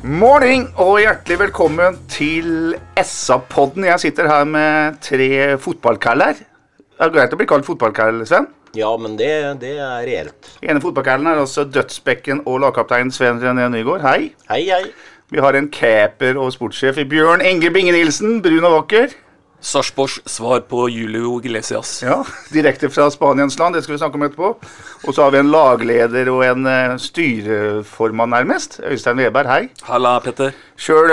Morning og hjertelig velkommen til SA-podden. Jeg sitter her med tre fotballkaller. Det er greit å bli kalt fotballkall, Sven. Ja, men det, det er reelt. Den ene fotballkallen er altså dødsbekken og lagkaptein Sven René Nygård. Hei. Hei, hei. Vi har en caper og sportssjef i Bjørn Inge Binge Nilsen, brun og vakker. Sarpsborgs svar på Julio Iglesias. Ja, Direkte fra Spaniens land, det skal vi snakke om etterpå. Og så har vi en lagleder og en eh, styreformann, nærmest. Øystein Weberg, hei. Halla, Petter. Sjøl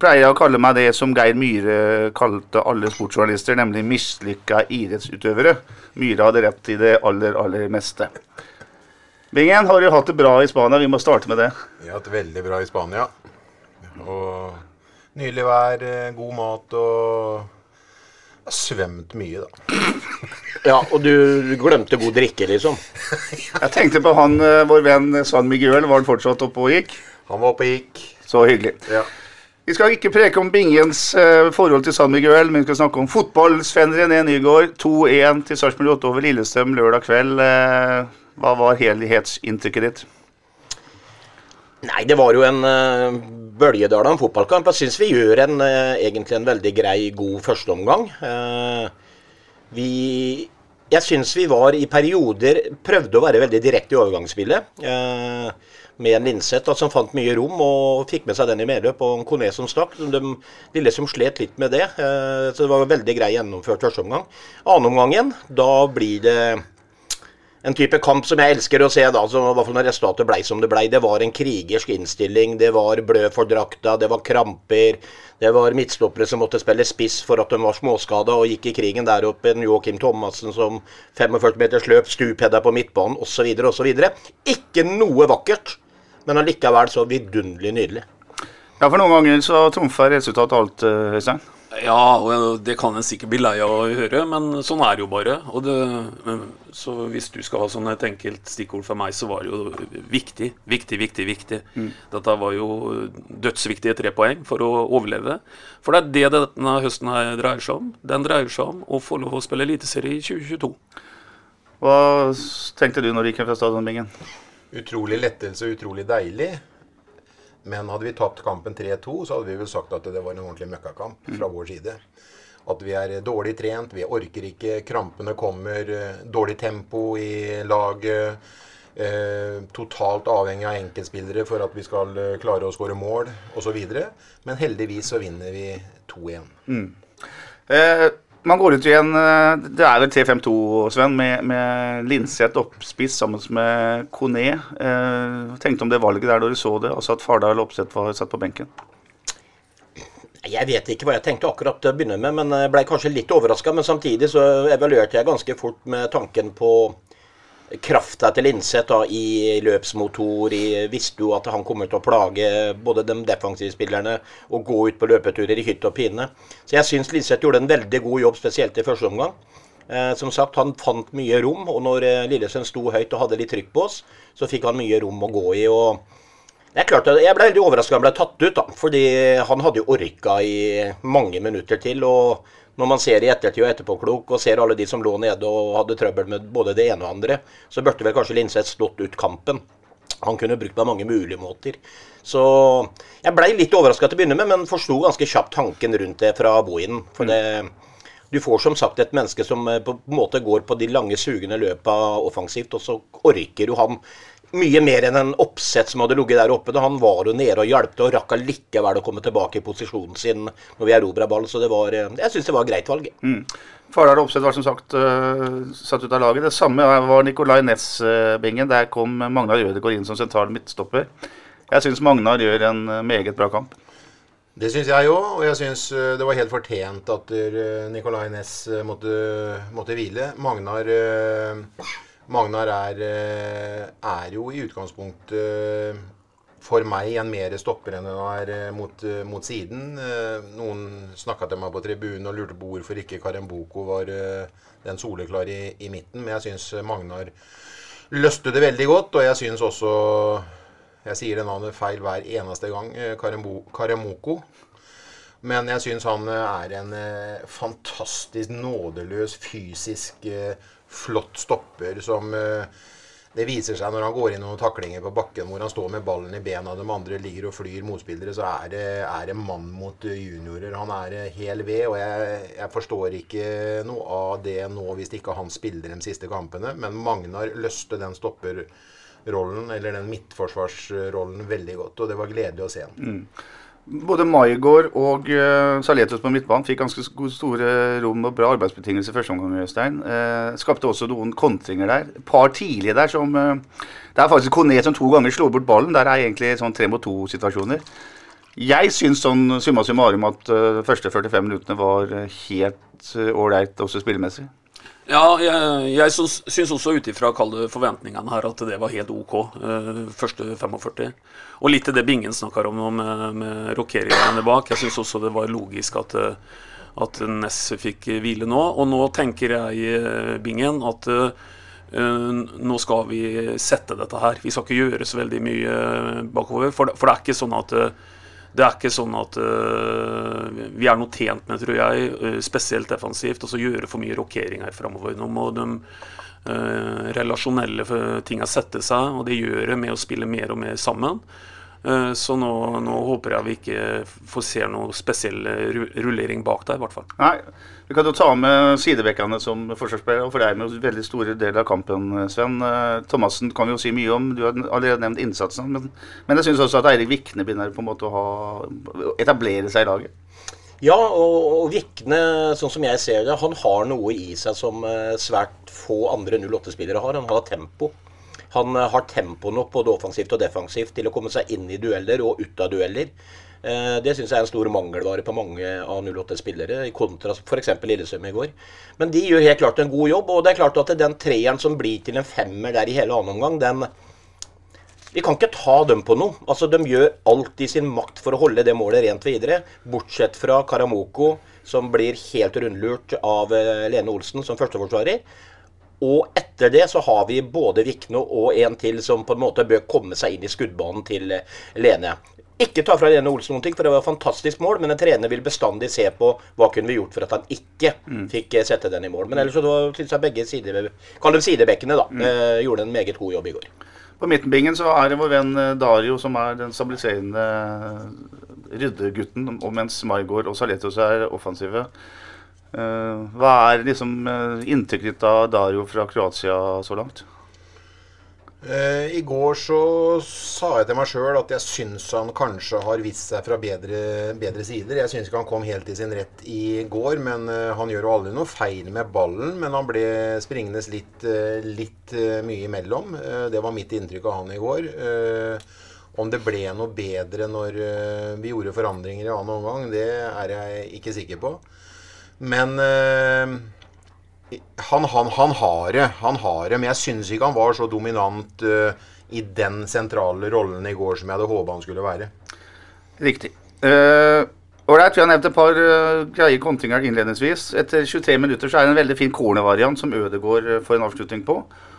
pleier jeg å kalle meg det som Geir Myhre kalte alle sportsjournalister, nemlig mislykka idrettsutøvere. Myhre hadde rett i det aller, aller meste. Bingen, har du hatt det bra i Spania? Vi må starte med det. Vi har hatt det veldig bra i Spania. Og nydelig vær, eh, god mat og har svømt mye, da. Ja, og du glemte god drikke, liksom. Jeg tenkte på han, eh, vår venn San Miguel. Var han fortsatt oppe og gikk? Han var oppe og gikk. Så hyggelig. Ja. Vi skal ikke preke om Bingens eh, forhold til San Miguel, men vi skal snakke om fotball. Sven René Nygaard, 2-1 til Sarpsborg 8 over Lillestrøm lørdag kveld. Eh, hva var helhetsinntrykket ditt? Nei, det var jo en uh, bølgedal av fotballkamp. Jeg syns vi gjør en, uh, egentlig en veldig grei, god førsteomgang. Uh, vi Jeg syns vi var i perioder Prøvde å være veldig direkte i overgangsspillet. Uh, med en Linseth som fant mye rom og fikk med seg den i medløp. Og en Kone som stakk. De lille som slet litt med det. Så det var veldig grei gjennomført førsteomgang. Annenomgangen, da blir det en type kamp som jeg elsker å se, da, så, i hvert fall når resultatet ble som det ble. Det var en krigersk innstilling, det var blød for drakta, det var kramper. Det var midtstoppere som måtte spille spiss for at de var småskada og gikk i krigen der oppe. En Joakim Thomassen som 45 meters løp, stupheada på midtbanen osv. osv. Ikke noe vakkert, men allikevel så vidunderlig nydelig. Ja, for noen ganger så trumfer resultatet alt, eh, Øystein. Ja, og det kan en sikkert bli lei av å høre, men sånn er det jo bare. Og det, så hvis du skal ha sånn et enkelt stikkord for meg, så var det jo viktig, viktig, viktig. viktig. Mm. Dette var jo dødsviktige tre poeng for å overleve. For det er det denne høsten her dreier seg om. Den dreier seg om å få lov å spille Eliteserie i 2022. Hva tenkte du når du gikk fra stadionbingen? Utrolig lettelse og utrolig deilig. Men hadde vi tapt kampen 3-2, så hadde vi vel sagt at det var en ordentlig møkkakamp fra vår side. At vi er dårlig trent, vi orker ikke, krampene kommer, dårlig tempo i laget. Eh, totalt avhengig av enkeltspillere for at vi skal klare å skåre mål osv. Men heldigvis så vinner vi 2-1. Mm. Eh, man går ut i en Det er vel 3-5-2, Sven, med, med Linseth oppspiss sammen med Kone. Eh, tenkte om det valget der da du så det, altså at Fardal Opseth var satt på benken? Jeg vet ikke hva jeg tenkte akkurat til å begynne med, men jeg ble kanskje litt overraska. Men samtidig så evaluerte jeg ganske fort med tanken på krafta til Linseth i løpsmotor. I, visste jo at han kommer til å plage både de defensive spillerne og gå ut på løpeturer i hytt og pine. Så jeg syns Linseth gjorde en veldig god jobb, spesielt i første omgang. Eh, som sagt, han fant mye rom, og når eh, Lillesund sto høyt og hadde litt trykk på oss, så fikk han mye rom å gå i. og det er klart, Jeg ble veldig overraska han ble tatt ut, da, fordi han hadde jo orka i mange minutter til. og når man ser i ettertid og etterpåklok og ser alle de som lå nede og hadde trøbbel med både det ene og andre, så burde vel kanskje Linseth stått ut kampen. Han kunne brukt på mange mulige måter. Så jeg blei litt overraska til å begynne med, men forsto ganske kjapt tanken rundt det fra Bohinen. For det, du får som sagt et menneske som på en måte går på de lange sugende løpa offensivt, og så orker jo han mye mer enn en oppsett som hadde ligget der oppe. Da han var jo nede og hjalp og rakk allikevel å komme tilbake i posisjonen sin når vi erobra ball. Så det var, eh, jeg syns det var et greit valg. Mm. Fardal Opseth var som sagt uh, satt ut av laget. Det samme var Nicolay Næss-bingen. Der kom Magnar Rødegård inn som sentral midtstopper. Jeg syns Magnar gjør en uh, meget bra kamp. Det syns jeg òg, og jeg syns det var helt fortjent at Nicolay Næss måtte, måtte, hvile. Magnar uh, Magnar er, eh, er, jo i utgangspunktet eh, for meg en mer stopper enn han er eh, mot, mot, siden. Noen snakka til meg på tribunen og lurte på hvorfor ikke Karemboko var den soleklare i, i midten. Men jeg syns Magnar løste det veldig godt, og jeg syns også Jeg sier det navnet feil hver eneste gang. Karembo, Karemoko. Men jeg syns han er en fantastisk nådeløs, fysisk flott stopper som eh, Det viser seg når han går inn noen taklinger på bakken hvor han står med ballen i bena, de andre ligger og flyr motspillere, så er det, er det mann mot eh, juniorer. Han er eh, hel ved, og jeg, jeg forstår ikke noe av det nå hvis ikke han spiller de siste kampene. Men Magnar løste den stopperrollen, eller den midtforsvarsrollen, veldig godt, og det var gledelig å se han. Både Maigård og uh, Saletos på midtbanen fikk ganske store rom og bra arbeidsbetingelser første omgang. Øystein. Uh, skapte også noen kontringer der. Par tidlige der som uh, Det er faktisk Kone som to ganger slår bort ballen. Der er egentlig sånn tre mot to-situasjoner. Jeg syns sånn summa summarum at uh, første 45 minuttene var eh, helt eh, ålreit også spillemessig. Ja, jeg, jeg syns, også ut ifra forventningene her at det var helt OK, eh, første 45. Og litt til det Bingen snakker om med, med rokeringene bak. Jeg syns også det var logisk at, eh, at Ness fikk hvile nå. Og nå tenker jeg, eh, Bingen, at eh, nå skal vi sette dette her. Vi skal ikke gjøre så veldig mye bakover. For, det- for det er ikke sånn at eh, det er ikke sånn at uh, vi er noe tjent med, tror jeg, øh, spesielt defensivt, å gjøre for mye rokeringer framover. Nå må de uh, relasjonelle tingene sette seg, og det gjør det med å spille mer og mer sammen. Eh, Så nå, nå håper jeg vi ikke får se noe spesiell eh, rullering bak der, i hvert fall. Nei, vi kan jo ta med sidebekkene som forsvarsspillere, og for deg med veldig store deler av kampen, Sven. Eh, Thomassen kan vi jo si mye om, du har allerede nevnt innsatsen. Men, men jeg syns også at Eirik Vikne begynner på en måte å ha, etablere seg i laget. Ja, og, og Vikne, sånn som jeg ser det, han har noe i seg som svært få andre 08-spillere har. Han har tempo. Han eh, har tempo nok både offensivt og defensivt til å komme seg inn i dueller og ut av dueller. Eh, Det syns jeg er en stor mangelvare på mange av 08-spillere, i kontrast f.eks. Lillesøm i går. Men de gjør helt klart en god jobb, og det er klart at den treeren som blir til en femmer der i hele annen omgang, den vi kan ikke ta dem på noe. Altså, De gjør alt i sin makt for å holde det målet rent videre. Bortsett fra Karamoko, som blir helt rundlurt av eh, Lene Olsen som førsteforsvarer. Og etter det så har vi både Vikne og en til som på en måte bør komme seg inn i skuddbanen til eh, Lene. Ikke ta fra Lene Olsen noen ting, for det var et fantastisk mål, men en trener vil bestandig se på hva kunne vi gjort for at han ikke fikk eh, sette den i mål. Men ellers så syns jeg begge side, sidebekkene, da, eh, gjorde en meget god jobb i går. På midtenbingen så er det vår venn eh, Dario som er den stabiliserende ryddegutten, mens Maigård og Saletos er offensive. Eh, Hva er liksom eh, inntrykket ditt av Dario fra Kroatia så langt? Eh, I går så sa jeg til meg sjøl at jeg syns han kanskje har vist seg fra bedre, bedre sider. Jeg syns ikke han kom helt i sin rett i går, men han gjør jo aldri noe feil med ballen. Men han ble springende litt, litt mye imellom. Det var mitt inntrykk av han i går. Om det ble noe bedre når vi gjorde forandringer i annen omgang, det er jeg ikke sikker på. Men eh, han, han, han har det, han har det, men jeg syns ikke han var så dominant eh, i den sentrale rollen i går som jeg hadde håpa han skulle være. Riktig. Uh, vi har nevnt et par uh, greie kontringer innledningsvis. Etter 23 minutter så er det en veldig fin cornervariant som Ødegaard får en avslutning på.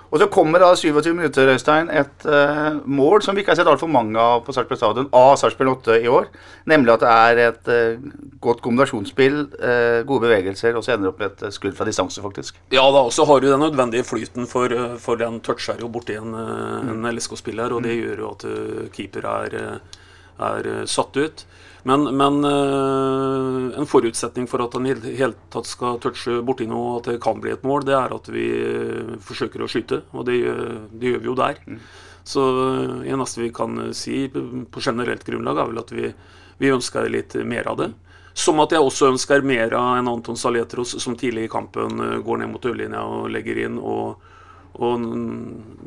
Og så kommer da 27 minutter, Øystein, et uh, mål som vi ikke har sett altfor mange av på Sarpsborg stadion, av Sarpsborg 8 i år. Nemlig at det er et uh, godt kombinasjonsspill, uh, gode bevegelser, og så ender det opp med et skudd fra distanse, faktisk. Ja da, og så har du den nødvendige flyten, for, for den toucher jo borti en, en LSK-spiller, og det gjør jo at keeper er, er satt ut. Men, men eh, en forutsetning for at han i det hele tatt skal touche borti noe, og at det kan bli et mål, det er at vi eh, forsøker å skyte, og det, gjør- det gjør vi jo der. Så eh, det eneste vi kan eh, si på generelt grunnlag, er vel at vi, vi ønsker litt mer av det. Som at jeg også ønsker mer av en Anton Saletros som tidlig i kampen eh, går ned mot ørlinja og legger inn. og og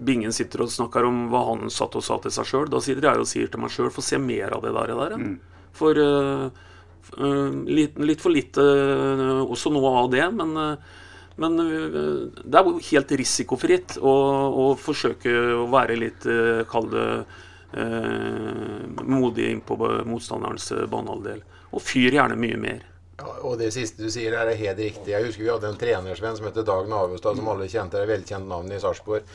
Bingen sitter og snakker om hva han satt og sa til seg sjøl. Da sitter jeg og sier til meg sjøl få se mer av det der. der ja. For eh, eh, litt, litt for lite eh, også noe av det. Men, men det er jo helt risikofritt å, å forsøke å være litt, kall det modig inn på motstanderens eh, banehalvdel. Og fyr gjerne mye mer. Ja, Og det siste du sier, er helt riktig. Jeg husker vi hadde en trenersvenn som het Dag Navestad, som alle kjente. Det er velkjent navn i Sarpsborg.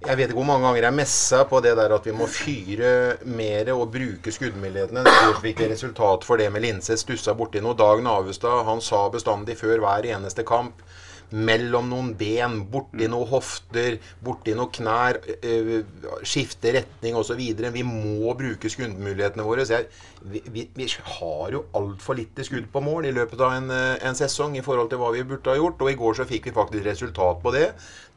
Jeg vet ikke hvor mange ganger jeg messa på det der at vi må fyre mer og bruke skuddmulighetene. Det fikk resultat for det med Linseth stussa borti noe. Dag Navestad han sa bestandig før hver eneste kamp mellom noen ben, borti noen hofter, borti noen knær, øh, skifte retning osv. Vi må bruke skuddmulighetene våre. Så jeg, vi, vi, vi har jo altfor lite skudd på mål i løpet av en, øh, en, sesong i forhold til hva vi burde ha gjort. Og i går så fikk vi faktisk resultat på det.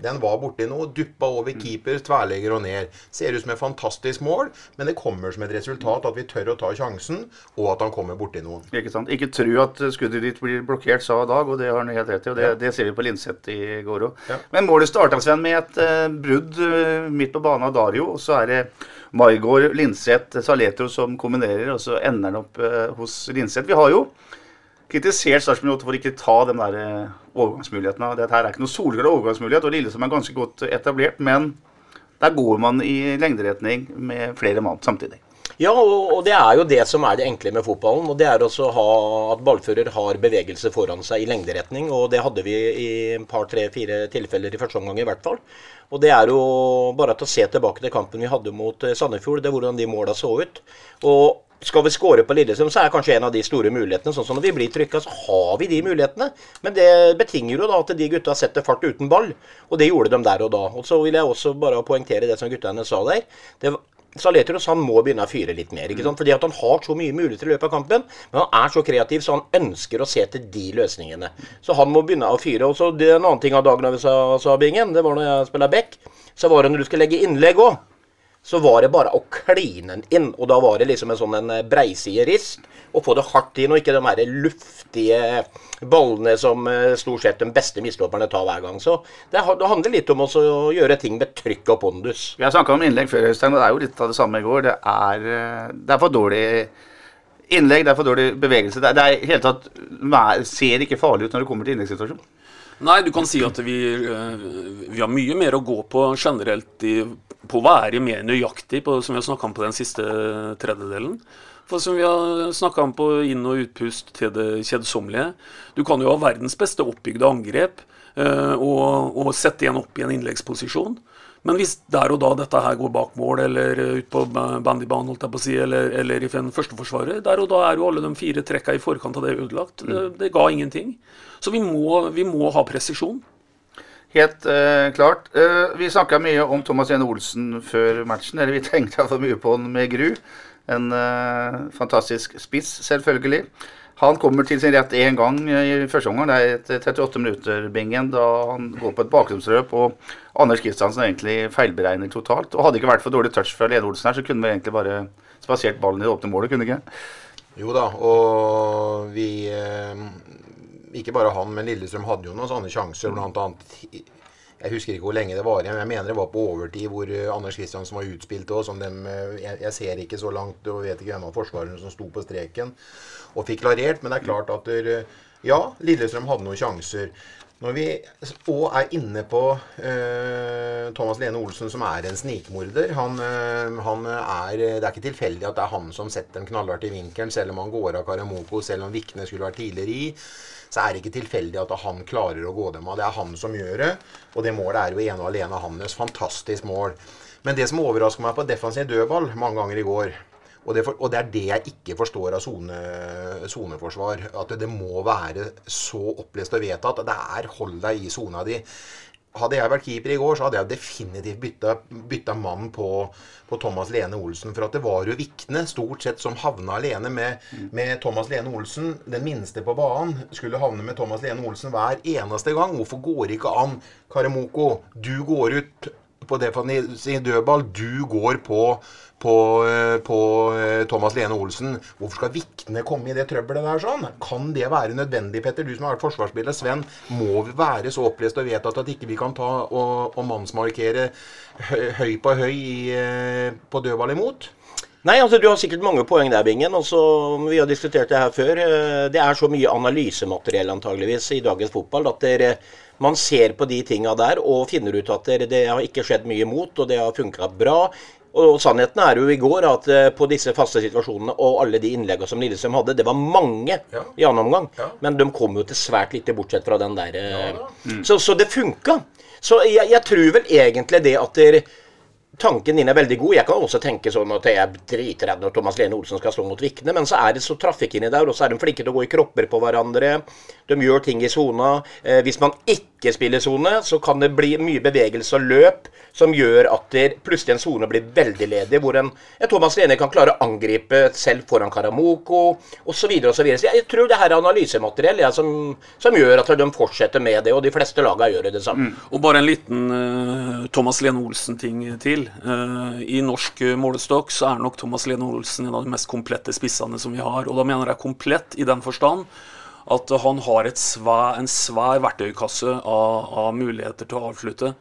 Den var borti noe, duppa over keeper, tverlegger og ned. Ser ut som et fantastisk mål, men det kommer som et resultat at vi tør å ta sjansen, og at han kommer borti noen. Ikke sant. Ikke tro at skuddet ditt blir blokkert, sa Dag, og det har han helt rett i. og det, ja. det ser vi på Linseth i går òg. Ja. Men målet starta med et uh, brudd uh, midt på banen av Dario. og Så er det Maigård, Linseth, Saletro som kombinerer, og så ender han opp uh, hos Linseth. Vi har jo kritisert Sarpsborg for ikke ta de der overgangsmulighetene. Dette her er ikke noe solglad overgangsmulighet, og Lillesand er ganske godt etablert. Men der går man i lengderetning med flere mann samtidig. Ja, og, det er jo det som er det enkle med fotballen. og Det er også ha, at ballfører har bevegelse foran seg i lengderetning. og Det hadde vi i et par, tre, fire tilfeller i første omgang i hvert fall. Og Det er jo bare til å se tilbake til kampen vi hadde mot eh, Sandefjord, det er hvordan de måla så ut. Og skal vi skåre på Lillestrøm, så er kanskje en av de store mulighetene. sånn som Når vi blir trykka, så har vi de mulighetene. Men det betinger jo da at de gutta setter fart uten ball. Og det gjorde de der og da. Og så vil jeg også bare poengtere det som guttene sa der. Det Saletros han må begynne å fyre litt mer. ikke sant? Fordi at Han har så mye muligheter i løpet av kampen, men han er så kreativ så han ønsker å se til de løsningene. Så han må begynne å fyre. Og så det er En annen ting av dagen vi sa, sa Bingen, det var når jeg spilte back, så var det når du skulle legge innlegg òg så var det bare å kline den inn. Og da var det liksom en sånn en eh, rist. Og få det hardt inn, og ikke de her luftige ballene som eh, stort sett de beste mislåperne tar hver gang. Så det handler litt om å gjøre ting med trykk og pondus. Vi har snakka om innlegg før, Øystein, og det er jo litt av det samme i går. Det er, eh, det er for dårlig innlegg, det er for dårlig bevegelse. Det er, det er helt tatt ser ikke farlig ut når det kommer til innleggssituasjonen. Nei, du kan si at vi, vi, har mye mer å gå på generelt i, på å være mer nøyaktig, på, som vi har snakka om på den siste tredjedelen. For som vi har snakka om på inn- og utpust til det kjedsommelige. Du kan jo ha verdens beste oppbygde angrep uh, og, og, sette igjen opp i en innleggsposisjon. Men hvis der og da dette her går bak mål, eller ut på bandybanen, holdt jeg på å si, eller, eller i førsteforsvaret, der og da er jo alle de fire trekka i forkant av det ødelagt. Det, det ga ingenting. Så vi må, vi må ha presisjon. Helt eh, klart. Eh, vi snakka mye om Thomas Jene Olsen før matchen. Eller vi tenkte iallfall mye på han med Gru. En eh, fantastisk spiss, selvfølgelig. Han kommer til sin rett én gang i første omgang. Det er et 38 minutter-bingen da han går på et bakgrunnsløp Og Anders Kristiansen egentlig feilberegner totalt. Og hadde det ikke vært for dårlig touch fra Lene Olsen her, så kunne vi egentlig bare spasert ballen i det åpne målet, kunne ikke? Jo da, og vi ikke bare han, men Lillestrøm hadde jo noen sånne sjanser. Blant annet Jeg husker ikke hvor lenge det var igjen. Jeg mener det var på overtid hvor eh, Anders Kristiansen var utspilt òg. Eh, jeg, jeg, ser ikke så langt og vet ikke hvem av forsvarerne som sto på streken og fikk klarert. Men det er klart at der, ja, Lillestrøm hadde noen sjanser. Når vi òg er inne på uh, Thomas Lene Olsen, som er en snikmorder han, uh, han er, Det er ikke tilfeldig at det er han som setter en knallhardt i vinkelen, selv om han går av Karamoko, selv om Vikne skulle vært tidligere i så er det ikke tilfeldig at han klarer å gå dem av. Det er han som gjør det, og det målet er jo ene og alene hans. Fantastisk mål. Men det som overrasker meg på defensiv dødball mange ganger i går, og det, for, og det, er det jeg ikke forstår av soneforsvar. At det må være så opplest og vedtatt. Det er hold deg i sona di. Hadde jeg vært keeper i går, så hadde jeg definitivt bytta, bytta mann på, på, Thomas Lene Olsen. For at det var jo Vikne stort sett som havna alene med, med, Thomas Lene Olsen. Den minste på banen skulle havne med Thomas Lene Olsen hver eneste gang. Hvorfor går ikke an, Karemoko? Du går ut på defensiv dødball. Du går på på, eh, på, eh, Thomas Lene Olsen. Hvorfor skal Vikne komme i det trøbbelet der sånn? Kan det være nødvendig, Petter? Du som har vært forsvarsspiller. Sven, må vi være så opplest og vedtatt at ikke vi kan ta og, og mannsmarkere høy på høy i, eh, på dødball imot? Nei, altså Du har sikkert mange poeng der, Bingen. Altså, vi har diskutert det her før. Det er så mye analysemateriell antageligvis i dagens fotball at dere, man ser på de tinga der og finner ut at det, det har ikke skjedd mye imot, og det har funka bra Og sannheten er jo i går at eh, på disse faste situasjonene og alle de innleggene som Lillestrøm hadde, det var mange Ja. i annen omgang. Ja. Men de kom jo til svært lite, bortsett fra den der eh, så, så det funka. Så jeg, jeg tror vel egentlig det at der, Tanken din er veldig god. Jeg kan også tenke sånn at jeg er dritredd når Thomas Lene Olsen skal slå mot Vikne, men så er det så trafikk inni der, og så er de flinke til å gå i kropper på hverandre. De gjør ting i sona. Eh, hvis man ikke spiller sone, så kan det bli mye bevegelse og løp som gjør at plutselig en sone blir veldig ledig, hvor en, en Thomas Lene kan klare å angripe selv foran Karamoko osv. Så, videre, så, så jeg, tror det her er analysemateriell ja, som, som gjør at de fortsetter med det, og de fleste lagene gjør det samme. Og bare en liten uh, Thomas Lene Olsen-ting til. Uh, I norsk eh, målestokk så er nok Thomas Lene Olsen en av de mest komplette spissene som vi har. Og da mener jeg komplett i den forstand at han har et svær, en svær verktøykasse av, av muligheter til å avslutte.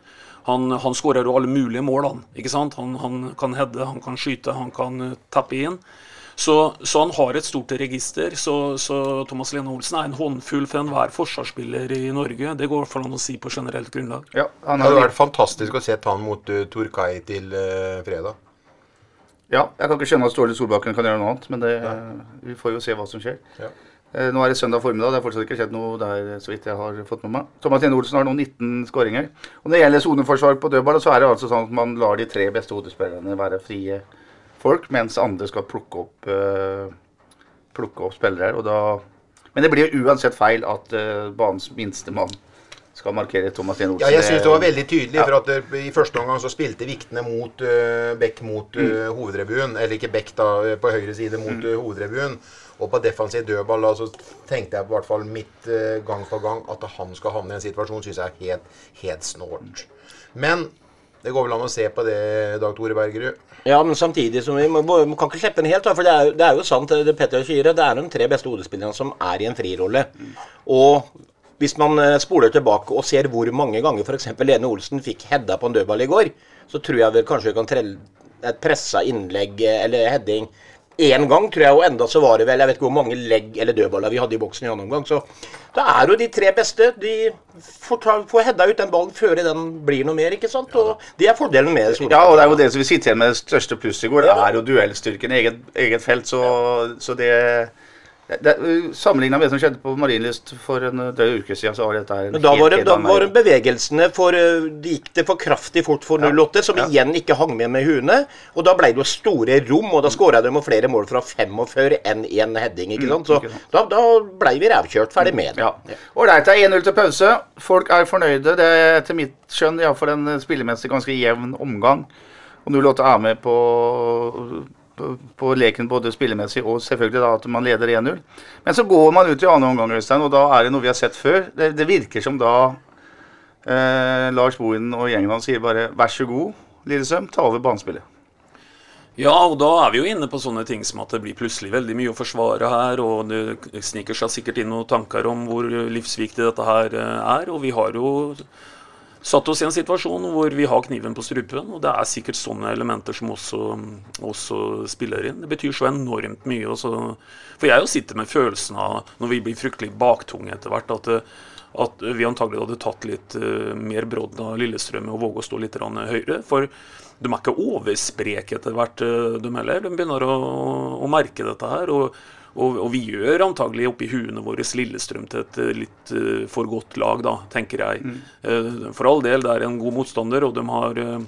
Han, han skårer jo alle mulige mål, han. ikke sant? Han, han kan heade, han kan skyte, han kan eh, tappe inn. Så, så han har et stort register. Så, så Thomas Lene Olsen er en håndfull for enhver forsvarsspiller i Norge. Det går for an å si på generelt grunnlag. Ja, han Det hadde vært fantastisk å se han mot uh, Turkai til uh, fredag. ja, jeg kan ikke skjønne at Ståle Solbakken kan gjøre noe annet, men det, vi får jo se hva som skjer. Ja. Eh, Nå er det søndag formiddag, det har fortsatt ikke skjedd noe der, så vidt jeg har fått med meg. Thomas Lene Olsen har nå 19 skåringer. Og når det gjelder soneforsvar på dødball, så er det altså sånn at man lar de tre beste hodespillerne være frie folk, mens andre skal plukke opp, uh, plukke opp spillere. Og da, men det blir jo uansett feil at uh, banens minste mann skal markere Thomas Lene Olsen. Ja, jeg syns det var veldig tydelig. Ja. For at det, I første omgang så spilte viktene mot uh, Beck mot uh, hovedrevyen. Eller ikke Beck, da, på høyre side mot uh, hovedrevyen. Og på defensiv dødball da, så tenkte jeg på hvert fall midt uh, gang på gang at han skal havne i en situasjon, syns jeg er helt, helt snålt. Men det går vel an å se på det, Dag Tore Bergerud. Ja, men samtidig som vi må, må, kan ikke slippe den helt. For det er, det er jo sant, det Petter sier. Det er de tre beste hodespillerne som er i en frirolle. Og hvis man eh, spoler tilbake og ser hvor mange ganger f.eks. Lene Olsen fikk hedda på en dødball i går, så tror jeg vel kanskje vi kan trelle et pressa innlegg eh, eller heading én gang, tror jeg, og enda så var det vel Jeg vet ikke hvor mange legg eller dødballer vi hadde i boksen i annen omgang. Så da er jo de tre beste. De får, ta, får hedda ut den ballen før den blir noe mer, ikke sant? Og det er fordelen med det. Ja, og det er jo det som vi sitter igjen med det største plusset i går, Det er jo duellstyrken i eget, eget felt. Så, så det, det Sammenligna med det som skjedde på Marienlyst for en drøy uke siden, så var dette en Men da var, det, da var bevegelsene for eh, Det gikk det for kraftig fort for 08, som Ja. igjen ikke hang med med huene. Og da ble det jo store rom, og da skåra de flere mål fra 45 enn én heading. ikke sant? Så Mm, ikke sant. da, da blei vi rævkjørt. Ferdig med det. Ja. Ålreit, det er 1-0 til pause. Folk er fornøyde. Det er til mitt skjønn iallfall en spillemessig ganske jevn omgang. Og 08 er med på, på, på leken både spillemessig og selvfølgelig da at man leder 1-0. Men så går man ut i annen omgang, Øystein, og da er det noe vi har sett før. Det, det virker som da eh, Lars Bohinen og gjengen hans sier bare 'vær så god, Lillesøm, ta over banespillet'. Ja, og da er vi jo inne på sånne ting som at det blir plutselig veldig mye å forsvare her, og det sniker seg sikkert inn noen tanker om hvor livsviktig dette her eh, er. Og vi har jo satt oss i en situasjon hvor vi har kniven på strupen, og det er sikkert sånne elementer som også, også spiller inn. Det betyr så enormt mye. Også, for jeg jo sitter med følelsen av, når vi blir fryktelig baktunge etter hvert, at, at vi antagelig hadde tatt litt uh, mer brodd av Lillestrøm og våge å stå litt høyere. For de er ikke overspreke etter hvert, eh, de heller. De begynner å, å merke dette her. Og, og, og vi gjør antagelig oppi huene våre Lillestrøm til et eh, litt uh, for godt lag, da, tenker jeg. Eh, For all del, det er en god motstander, og de har uh,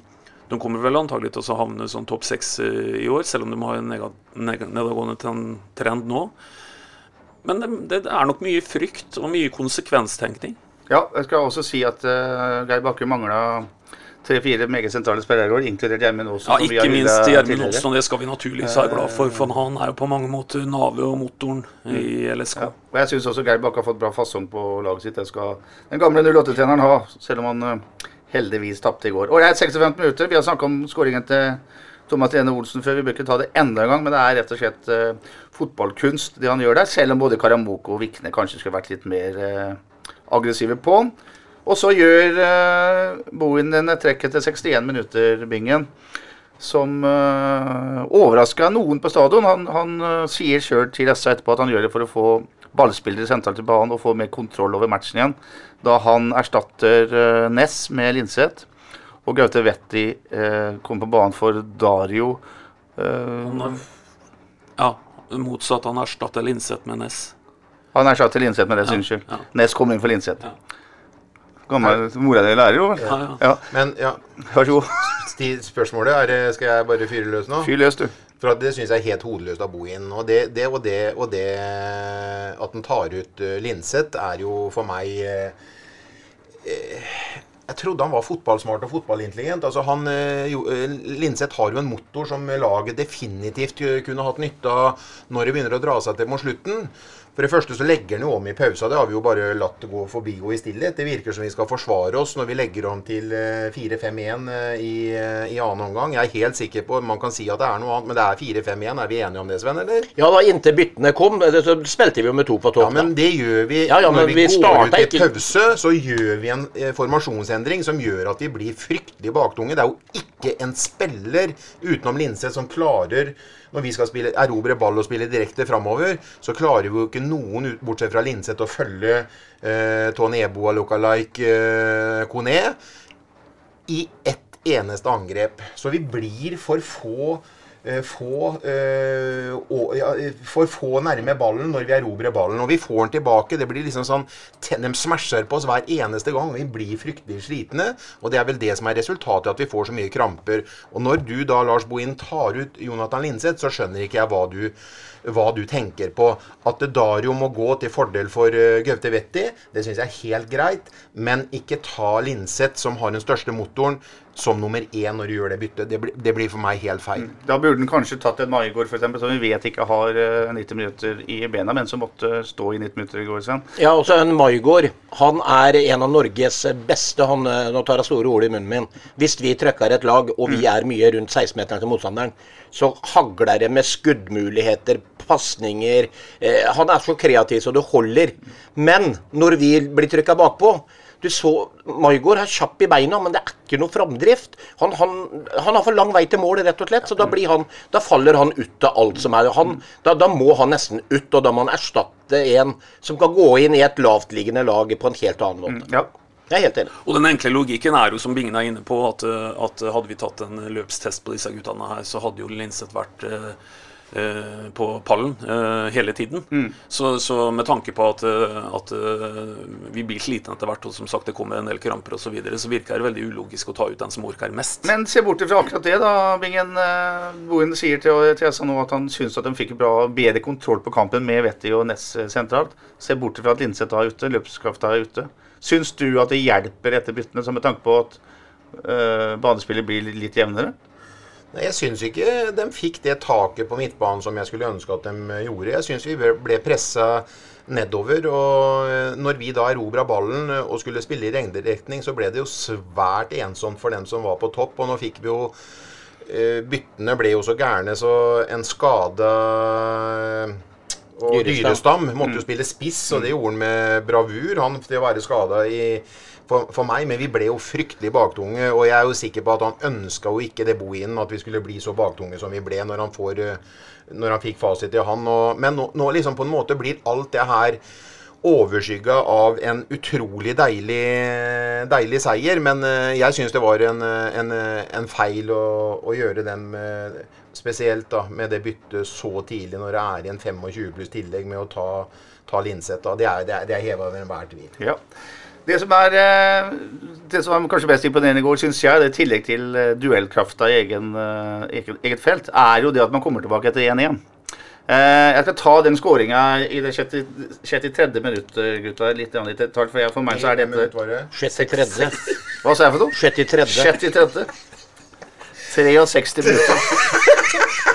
de kommer vel antagelig til å havne sånn topp seks i år, selv om de har en nedadgående trend nå. Men det, det er nok mye frykt og mye konsekvenstenkning. Ja, jeg skal også si at uh, Geir Bakke mangla tre-fire meget sentrale spillere i går, inkludert Gjermund Aasen. Ja, ikke minst Gjermund. Aasen, og det skal vi naturligvis være glad for. For han er jo på mange måter navet og motoren i LSK. Ja, og jeg syns også Geir Bakke har fått bra fasong på laget sitt. Det skal den gamle 08-treneren ha, selv om han eh, heldigvis tapte i går. Og det er 56 minutter. Vi har snakka om skåringen til Thomas Lene Olsen før. Vi bør ikke ta det enda en gang, men det er rett og slett uh, fotballkunst det han gjør der. Selv om både Karamoko og Vikne kanskje skulle vært litt mer uh, aggressive på han. Og så gjør uh, Bohin denne trekk etter 61 minutter, Bingen som uh, overraska noen på stadion. Han, han uh, sier sjøl til SA etterpå at han gjør det for å få ballspillere sentralt i banen og få mer kontroll over matchen igjen. Da han erstatter uh, Ness med Linseth. Og Gaute Vetti uh, kommer på banen for Dario. Uh, er, ja, motsatt. Han erstatter Linseth med Ness. han erstatter Linseth med det, ja, unnskyld. ja. Ness kommer inn for Linseth. Ja. Gammel mora di lærer jo, vel? Ja, ja. Ja. Men ja, Vær så god. sti- spørsmålet er eh, Skal jeg bare fyre løs nå? Fyr løs, du. For at Det syns jeg er helt hodeløst av Bohin. Og det, det, og det, og det at den tar ut uh, Linseth, er jo for meg eh, eh, Jeg trodde han var fotballsmart og fotballintelligent. Altså han, eh, jo, eh, Linseth har jo en motor som laget definitivt eh, kunne hatt nytte av når det begynner å dra seg til mot slutten. For det første så legger han jo om i pausa. Det har vi jo bare latt det gå forbi gå i stillhet. Det virker som vi skal forsvare oss når vi legger om til eh, 4-5-1 eh, i, eh, i annen omgang. Jeg er helt sikker på Man kan si at det er noe annet, men det er 4-5-1. Er vi enige om det, Sven? eller? Ja, da inntil byttene kom, eh, så spilte vi jo med to på topp. Ja, men det gjør vi Ja, ja, men når vi, vi går ut i pause. Så gjør vi en eh, formasjonsendring som gjør at vi blir fryktelig baktunge. Det er jo ikke en spiller utenom Linseth som klarer når vi skal spille, erobre ball og spille direkte framover, så klarer vi jo ikke noen, bortsett fra Linseth, å følge eh, Tony Eboa lookalike eh, Kone i ett eneste angrep. Så vi blir for få få, eh, og, ja, eh, for få nærme ballen når vi erobrer ballen. Og vi får den tilbake. Det blir liksom sånn De smasher på oss hver eneste gang. og Vi blir fryktelig slitne. Og det er vel det som er resultatet, at vi får så mye kramper. Og når du da, Lars Bohin, tar ut Jonathan Linseth, så skjønner ikke jeg hva du hva du tenker på. At Dario må gå til fordel for uh, Gaute Vetti, det syns jeg er helt greit. Men ikke ta Linseth, som har den største motoren, som nummer én når du gjør det byttet. Det, blir- det blir for meg helt feil. Da burde han kanskje tatt en Maigård, f.eks., som vi vet ikke har eh, 90 minutter i bena, men som måtte stå i 90 minutter i går. Sven. Ja, også en Maigård. Han er en av Norges beste han, eh, Nå tar jeg store ord i munnen min. Hvis vi trøkker et lag, og vi er mye rundt 16-meteren til motstanderen, så hagler det med skuddmuligheter, pasninger eh, Han er så kreativ så det holder. Men når vi blir trykka bakpå du så, Maigård er kjapp i beina, men det er ikke noe framdrift. Han, han, han har for lang vei til mål, rett og slett. Så da, blir han, da faller han ut av alt som er han, da, da må han nesten ut, og da må han erstatte en som kan gå inn i et lavtliggende lag på en helt annen måte. Ja. Jeg er helt enig. Og den enkle logikken er jo, som Bingen er inne på, at, at hadde vi tatt en løpstest på disse guttene her, så hadde jo Linseth vært eh, på pallen eh, hele tiden. Så, så med tanke på at, eh, at eh, vi blir slitne etter hvert, og som sagt det kommer en del kramper osv., så, videre, så virker det veldig ulogisk å ta ut den som orker mest. Men se bort fra akkurat det, da, Bingen. Boen sier til Therese nå at han syns at de fikk bra, bedre kontroll på kampen med Vetti og Ness eh, sentralt. Se bort fra at Linseth er ute, løpskrafta er ute. Syns du at det hjelper etter byttene, med tanke på at eh, banespillet blir litt jevnere? Jeg syns ikke de fikk det taket på midtbanen som jeg skulle ønske at de eh, gjorde. Jeg syns vi ble pressa nedover. Og eh, når vi da erobra ballen eh, og skulle spille i regndirekning, så ble det jo svært ensomt for dem som var på topp. Og nå fikk vi jo eh, Byttene ble jo så gærne, så en skada og Dyrestam. Dyrestam måtte jo spille spiss, og det gjorde han med bravur. Han til å være skada for, for meg, men vi ble jo fryktelig baktunge. Og jeg er jo sikker på at han ønska jo ikke det Bohinen, at vi skulle bli så baktunge som vi ble når han, får, eh, når han fikk fasit i han. Og, men nå, nå liksom på en måte blir alt det her overskygga av en utrolig deilig, deilig seier. Men eh, jeg syns det var en, eh, en, en feil å, å gjøre den med, Spesielt da med det byttet så tidlig når det er i en 25 pluss tillegg med å ta, ta Linseth. Det er, det er, er heva over enhver tvil. Ja. Det som er eh, det som var kanskje mest imponerende i går, syns jeg, det i tillegg til eh, duellkrafta i egen, eh, eget, eget felt, er jo det at man kommer tilbake etter 1-1. Eh, jeg skal ta den skåringa i det 63. minutt, gutta. Litt detalj, for, jeg, for meg så er dette var 63. Hva sa jeg for noe? 63. 63. 63 minutter.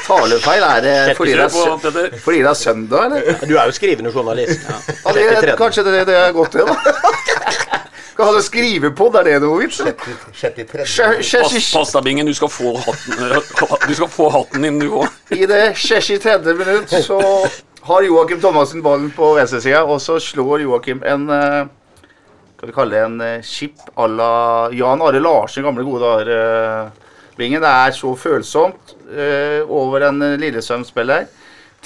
Talefeil er det fordi det er, fordi det er søndag, eller? Du er jo skrivende journalist. Ja, det, 63. kanskje det, det er godt, det, da. Skal ha det skrive på, det er det noe vits? 63. Sje- sje- Pass, pass deg, Bingen. Du skal få hatten, eh, du skal få hatten din, du òg. I det 63. minutt så har Joakim Thomassen ballen på venstresida, og så slår Joakim en eh, Skal vi kalle det en eh, chip à la Jan Are Larsen, gamle gode dager. eh, Bingen. Det er så følsomt eh, over en eh, Lillesøm-spiller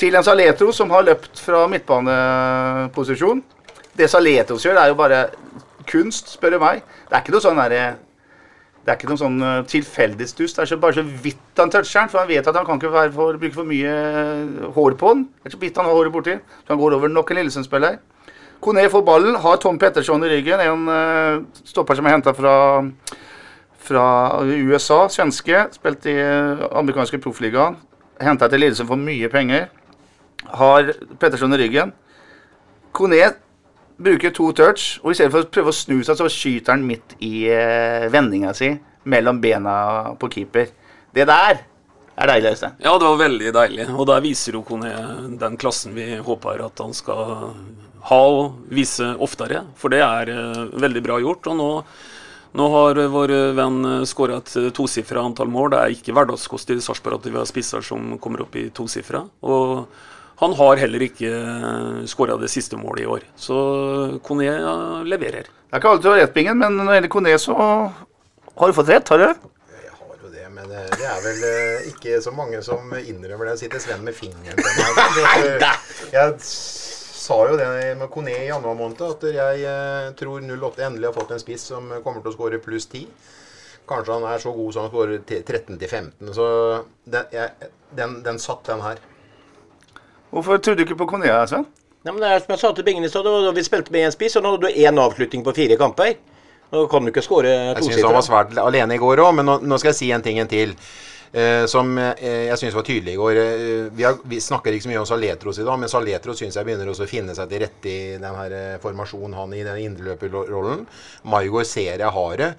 til en Saletro som har løpt fra midtbaneposisjon. Det er ikke noen sånn eh, tilfeldig stuss. Det er bare så vidt han toucher den, for han vet at han kan ikke for, bruke for mye eh, hår på den. Det er så vidt han har håret borti. Så han går over nok en Lillesund-spiller. Kone får ballen, har Tom Petterson i ryggen, en uh, stopper som er henta fra, fra USA, svenske. Spilt i amerikanske proffligaen. Henta til Lillesund for mye penger. Har Petterson i ryggen. Kone bruker to touch, og i stedet for å prøve å snu seg, så skyter han midt i uh, vendinga si mellom bena på keeper. Det der er deilig, Øystein. Ja, det var veldig deilig. Og der viser jo den klassen vi håper at han skal ha og vise oftere. For det er uh, veldig bra gjort. Og nå, nå har vår venn skåra et tosifra antall mål. Det er ikke hverdagskost i Sarpsborg at vi har spisser som kommer opp i tosifra. Og han har heller ikke skåra det siste målet i år. Så Kone leverer. Det er ikke alltid du har rett, Bingen, men når det gjelder Kone, så har du fått rett, har du? Jeg har jo det, men eh, det er vel eh, ikke så mange som innrømmer det. Sitter Sven med fingeren på meg. Jeg sa jo det med Kone i januar måned, at jeg eh, tror 08 endelig har fått en spiss som kommer til å skåre pluss 10. Kanskje han er så god som han skårer 13-15. Så den, jeg, den, den satt, den her. Hvorfor trodde du ikke på Kone, Sven? Nei, men det er som jeg sa til Bingen i stad, vi spilte med én spiss, og nå hadde du én avslutning på fire kamper. Nå kan du ikke skåre Jeg syns han var svært alene i går òg, men nå, nå skal jeg si en ting en til. Eh, som eh, jeg syns var tydelig i går. Eh, vi, har, vi snakker ikke så mye om Saletros i dag, men Saletros syns jeg begynner også å finne seg til rette i den her eh, formasjonen han i den indreløperrollen. Maigård ser jeg har det,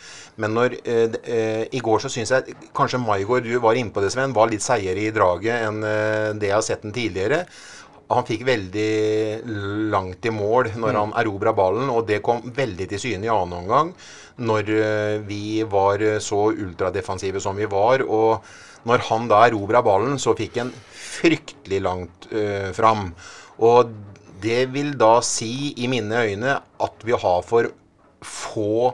men når eh, I går så syns jeg kanskje Maigård, du var inne på det, Sven, var litt seigere i draget enn det jeg har sett den tidligere. Han fikk veldig langt i mål når han erobra ballen, og det kom veldig til syne i annen omgang. Når eh, vi var så ultradefensive som vi var. Og når han da erobra ballen, så fikk han fryktelig langt uh, fram. Og det vil da si, i mine øyne, at vi har for få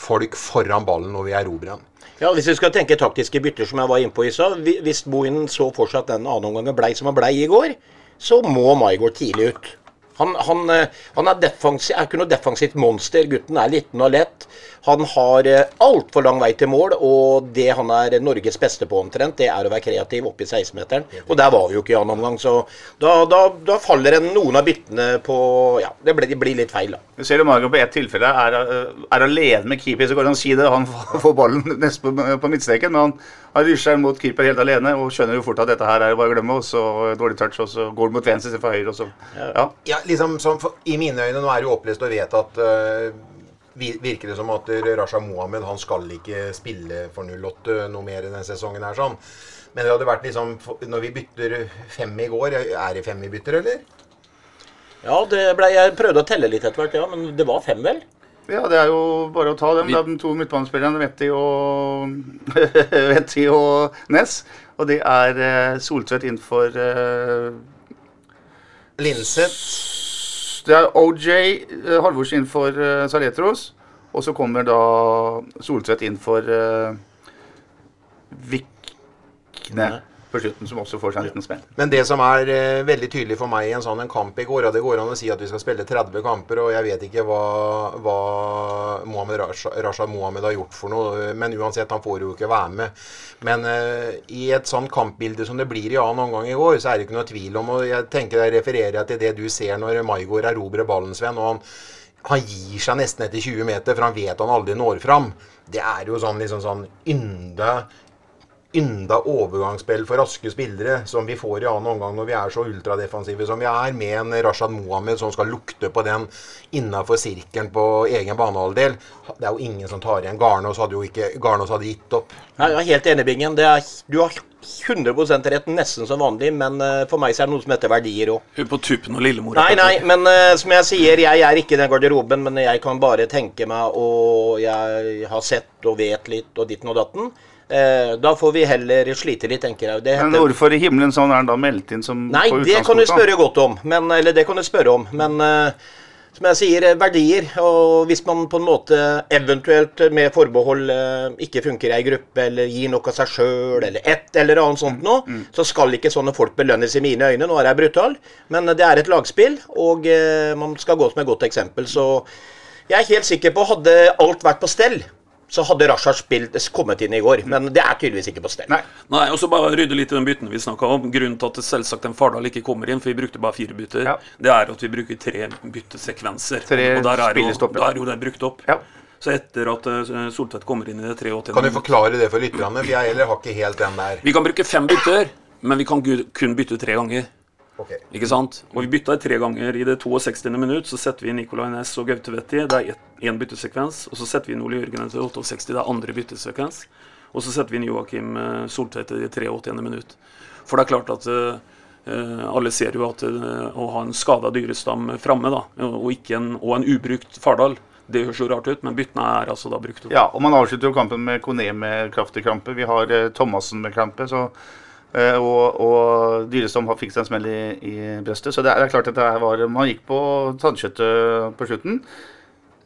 folk foran ballen når vi erobrer den. Ja, Hvis vi skal tenke taktiske bytter, som jeg var inne på i stad Hvis Bohinen så for seg at den andre omgangen blei som han blei i går, så må Maigård tidlig ut. Han, han, eh, han er, er ikke noe defensivt monster. Gutten er liten og lett. Han har eh, altfor lang vei til mål, og det han er Norges beste på omtrent, det er å være kreativ oppe i 16-meteren. Og der var vi jo ikke i annen omgang, så da, da, da faller en, noen av byttene på Ja, det blir, det blir litt feil, da. Du ser jo Margot på ett tilfelle er, er alene med keeper, så går han si det. Han får ballen nesten på, på midtstreken, men han, han rusher mot keeper helt alene og skjønner jo fort at dette her er bare å glemme, og så dårlig touch, og så går det mot venstre istedenfor høyre, og så Ja. Ja, liksom som for, I mine øyne, nå er det jo opplest og vedtatt uh, Virker det som at Rasha Mohammed han skal ikke spille for 08 noe mer i denne sesongen her sånn. Men det hadde vært liksom Når vi bytter fem i går Er det fem vi bytter, eller? Ja, det ble, jeg prøvde å telle litt etter hvert, ja, men det var fem, vel? Ja, det er jo bare å ta dem. Vi- Det er de to midtbanespillerne, Vetti og Vetti og Ness. Og det er eh, Soltvedt innenfor uh... Linseth Det er OJ Halvorsen inn for uh, Saletros. Og så kommer da Soltvedt inn for uh, Vikne på slutten, som også får seg en liten smell. Men det som er eh, veldig tydelig for meg i en sånn en kamp i går, og det går an å si at vi skal spille 30 kamper, og jeg vet ikke hva, hva Mohammed Rasha, Mohammed har gjort for noe, men uansett, han får jo ikke være med. Men eh, i et sånn kampbilde som det blir i annen omgang i går, så er det ikke noe tvil om, og jeg tenker jeg refererer til det du ser når Maigård erobrer ballen, Sven, og han han gir seg nesten etter 20 meter, for han vet han aldri når fram. Det er jo sånn liksom sånn ynda ynda overgangsspill for raske spillere som vi får i annen omgang når vi er så ultradefensive som vi er, med en Rashad Mohammed som skal lukte på den innafor sirkelen på egen banehalvdel. Det er jo ingen som tar igjen. Garnås hadde jo ikke Garnås hadde gitt opp. Jeg er helt enig, Bingen. Det er, du har 100 rett, nesten som vanlig, men eh, for meg så er det noe som heter verdier òg. Hun på tuppen og lillemor. Nei, nei, men uh, som jeg sier, jeg er ikke i den garderoben, men jeg kan bare tenke meg, og jeg har sett og vet litt og ditten og datten. Eh, da får vi heller slite litt, tenker jeg. Det Men hvorfor i himmelen sånn er han da meldt inn som Nei, det kan du spørre godt om. Men, eller det kan du spørre om. Men eh, som jeg sier, eh, verdier. Og hvis man på en måte eventuelt med forbehold eh, ikke funker i ei gruppe, eller gir noe av seg sjøl, eller et eller annet sånt noe, så skal ikke sånne folk belønnes i mine øyne. Nå er jeg brutal, men det er et lagspill, og eh, man skal gå som et godt eksempel. Så jeg er helt sikker på, hadde alt vært på stell, så hadde Rashad spilt, kommet inn i går. Men det er tydeligvis ikke på stell. Nei. Nei, og så bare rydde litt i den bytten vi snakka om. Grunnen til at det selvsagt en Fardal ikke kommer inn, for vi brukte bare fire bytter, Ja. det er at vi bruker tre byttesekvenser. Tre og der er, jo, der er jo det brukt opp. Ja. Så etter at uh, Soltvedt kommer inn i det 83 Kan du forklare det for lytterne? Vi heller har ikke helt den der. Vi kan bruke fem bytter, men vi kan kun bytte tre ganger. Ok. Ikke sant? Og vi bytta tre ganger. I det 62. minutt så setter vi Nicolay Næss og Gaute Vetti. Det er én byttesekvens. Og så setter vi inn Ole Jørgen til 68. Det er andre byttesekvens. Og så setter vi inn Joakim eh, Soltvedt i det 83. minutt. For det er klart at eh, alle ser jo at uh, å ha en skada dyrestam framme, da, og, en, og en ubrukt Fardal, det høres jo rart ut, men byttene er altså da brukt opp. Ja, og man avslutter jo kampen med Kone med kraftig krampe. Vi har eh, Thomassen med krampe. Så, og, og Dyrestam har fikk seg en smell i, i brøstet. Så det er, klart at det var Man gikk på tannkjøttet på slutten.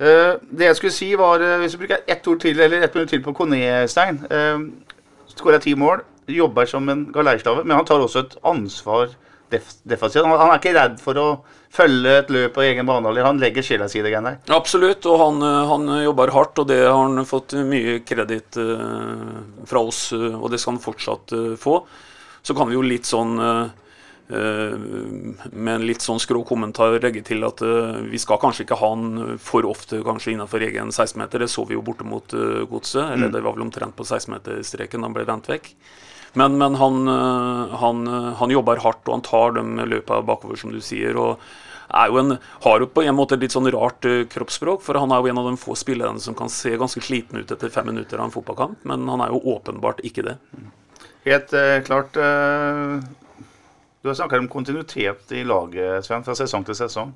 Eh, det jeg skulle si, var eh, Hvis du bruker ett ord til, eller ett minutt til på Kone, Stein uh, ti mål. Jobber som en galeislave, men han tar også et ansvar def defensivt. Han, er ikke redd for å følge et løp på egen banehalvdel. Han legger sjela si i det greiene der. Absolutt, og han, eh, han jobber hardt, og det har han fått mye kreditt eh, fra oss, eh, og det skal han fortsatt eh, få. Så kan vi jo litt sånn eh, eh, med en litt sånn skrå kommentar legge til at eh, vi skal kanskje ikke ha han for ofte kanskje innenfor egen 16-meter. Det så vi jo borte mot Godset, eller det var vel omtrent på 16-meterstreken da han ble rent vekk. Men, men han, han, han jobber hardt, og han tar de løpa bakover, som du sier. og er jo en, har jo på en måte litt sånn rart kroppsspråk, for han er jo en av de få spillerne som kan se ganske sliten ut etter fem minutter av en fotballkamp, men han er jo åpenbart ikke det. Helt eh, klart eh, Du har snakka om kontinuitet i laget, Sven, fra sesong til sesong.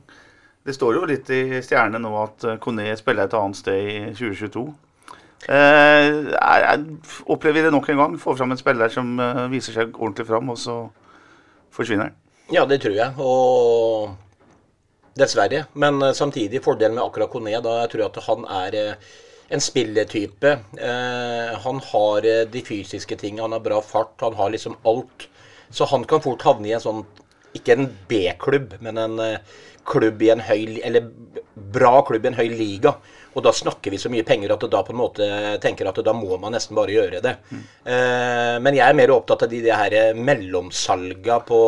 Det står jo litt i stjernene nå at eh, Kone spiller et annet sted i 2022. Eh, er, opplever det nok en gang? Får fram en spiller som eh, viser seg ordentlig fram, og så forsvinner han. Ja, det tror jeg. Og dessverre. Men eh, samtidig, fordelen med akkurat Kone, da jeg tror jeg at han er en spilletype. Eh, han har eh, de fysiske tingene, han har bra fart, han har liksom alt. Så han kan fort havne i en sånn, ikke en B-klubb, men en eh, klubb i en høy, eller bra klubb i en høy liga. Og da snakker vi så mye penger at da på en måte tenker at da må man nesten bare gjøre det. Eh, men jeg er mer opptatt av de, de her mellomsalga på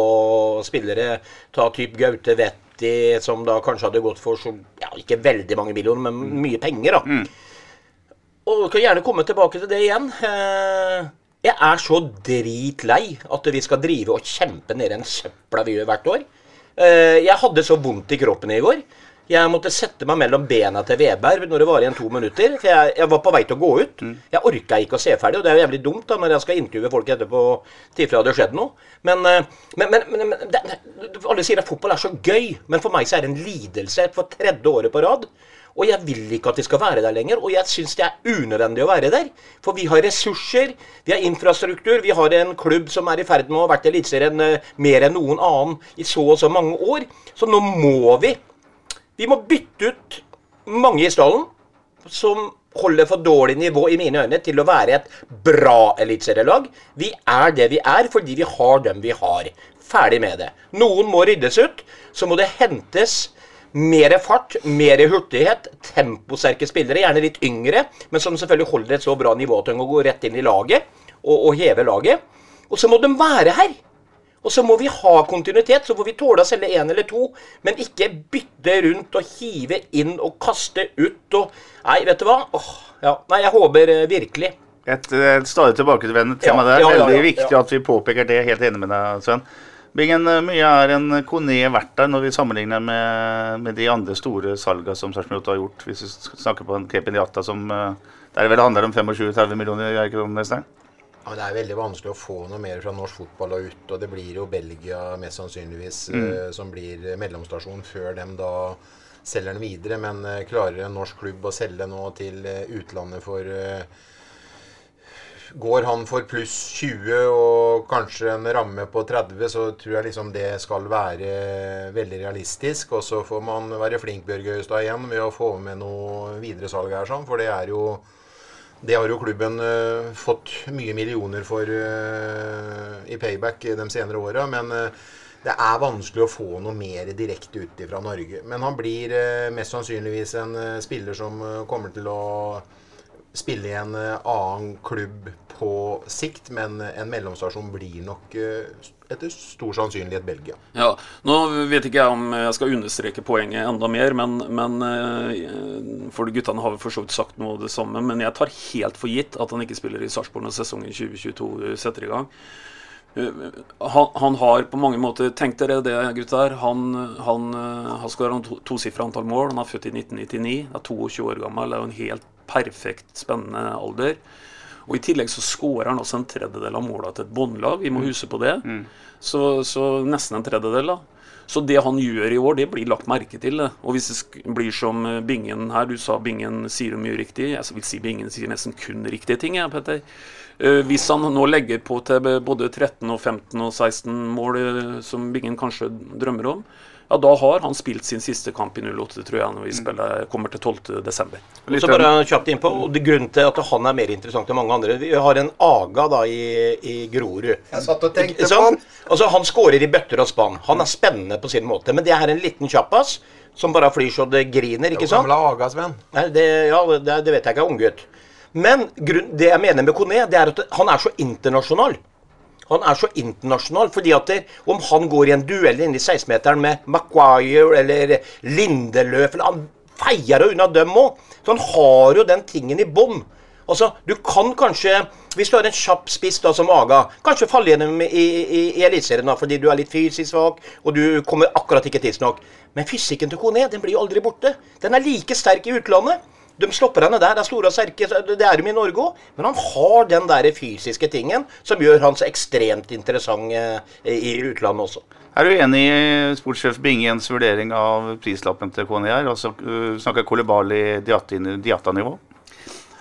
spillere. Ta typ Gaute Vetti, som da kanskje hadde gått for så, ja, ikke veldig mange millioner, men mye penger, da. Og du kan gjerne komme tilbake til det igjen. Eh, jeg er så dritlei at vi skal drive og kjempe ned den søpla vi gjør hvert år. Eh, jeg hadde så vondt i kroppen i går. Jeg måtte sette meg mellom bena til Veberg når det var igjen to minutter. For jeg, jeg var på vei til å gå ut. Jeg orka ikke å se ferdig, og det er jo jævlig dumt da når jeg skal intervjue folk etterpå tilfelle det hadde skjedd noe. Men, eh, men, men, men, men det, alle sier at fotball er så gøy, men for meg så er det en lidelse for tredje året på rad. Og jeg vil ikke at de skal være der lenger, og jeg syns det er unødvendig å være der. For vi har ressurser, vi har infrastruktur, vi har en klubb som er i ferd med å ha vært Eliteserien eh, mer enn noen annen i så og så mange år. Så nå må vi Vi må bytte ut mange i stallen som holder for dårlig nivå i mine øyne til å være et bra eliteserielag. Vi er det vi er fordi vi har dem vi har. Ferdig med det. Noen må ryddes ut. Så må det hentes mer fart, mer hurtighet, temposterke spillere, gjerne litt yngre, men som selvfølgelig holder et så bra nivå til å gå rett inn i laget og, og heve laget. Og så må de være her. Og så må vi ha kontinuitet, så får vi tåle å selge én eller to, men ikke bytte rundt og hive inn og kaste ut og Nei, vet du hva? Åh, ja. Nei, jeg håper eh, virkelig. Et, et stadig tilbakevendende tema Ja, der. ja, Veldig viktig at vi påpeker det. Helt enig med deg, Sven. Bingen, eh, mye er en Kone verdt der når vi sammenligner med, med de andre store salgene som Sarpsborg har gjort. Hvis vi snakker på en Kepen som eh, Der vel handler om 25-30 millioner, kroner? Stein? Ja, Det er veldig vanskelig å få noe mer fra norsk fotball og ut. Og det blir jo Belgia mest sannsynligvis eh, som blir mellomstasjon før dem da selger den videre. Men klarer en norsk klubb å selge nå til utlandet for Går han for pluss 20 og kanskje en ramme på 30, så tror jeg liksom det skal være veldig realistisk. Og så får man være flink Bjørg Øyestad igjen med å få med noe videresalg her, sånn, for det er jo det har jo klubben uh, fått mye millioner for uh, i payback de senere åra. Men uh, det er vanskelig å få noe mer direkte ut fra Norge. Men han blir mest sannsynligvis en spiller som kommer til å spille i en eh, annen klubb på sikt, men en mellomstasjon blir nok eh, etter stor sannsynlighet Belgia. Ja, Nå vet ikke jeg om jeg skal understreke poenget enda mer, men, men eh, For guttene har for så vidt sagt noe av det samme. Men jeg tar helt for gitt at han ikke spiller i Sarpsborg når sesongen 2022 setter i gang. Eh, Han, han har på mange måter Tenk dere det, gutter. Han, han eh, har skåra to, tosifra antall mål. Han er født i 1999, er 22 år gammel. Det er jo en helt perfekt spennende alder. Og I tillegg så skårer han også en tredjedel av måla til et båndlag. Vi må huske på det. Så, så nesten en tredjedel, da. Så det han gjør i år, det blir lagt merke til. det. Og hvis det blir som eh, Bingen her, du sa Bingen sier mye riktig. Jeg vil si Bingen sier nesten kun riktige ting, jeg, Petter. Eh, hvis han nå legger på til både 13 og 15 og 16 mål, eh, som Bingen kanskje drømmer om, ja, da har han spilt sin siste kamp i 08, tror jeg, når vi spiller, kommer til 12. desember. Og så bare kjapt innpå, og det Grunnen til at han er mer interessant enn mange andre Vi har en Aga da i, i Grorud. Jeg satt og tenkte på han. Altså, han skårer i bøtter og spann. Han er spennende på sin måte. Men det er en liten kjappas som bare flyr så det griner, ikke sant? Gamle Aga, Sven. Nei, det, ja, det, det vet jeg ikke, unggutt. Men grunn, det jeg mener med Kone, det er at han er så internasjonal. Han er så internasjonal, fordi at det, om han går i en duell inne i 16-meteren med Maguire eller Lindeløf eller Han feier unna dem òg. Så han har jo den tingen i bånn. Altså, du kan kanskje, hvis du har en kjapp spiss da som Aga, kanskje falle gjennom i, i, i Eliteserien fordi du er litt fysisk svak, og du kommer akkurat ikke tidsnok. Men fysikken til Kone, den blir jo aldri borte. Den er like sterk i utlandet. De stopper henne der, Det er store og sterke, det er de i Norge òg. Men han har den der fysiske tingen som gjør han så ekstremt interessant eh, i utlandet også. Er du enig i sportssjef Bingens vurdering av prislappen til KNI her? Altså, uh, snakker Kolibali Diata-nivå?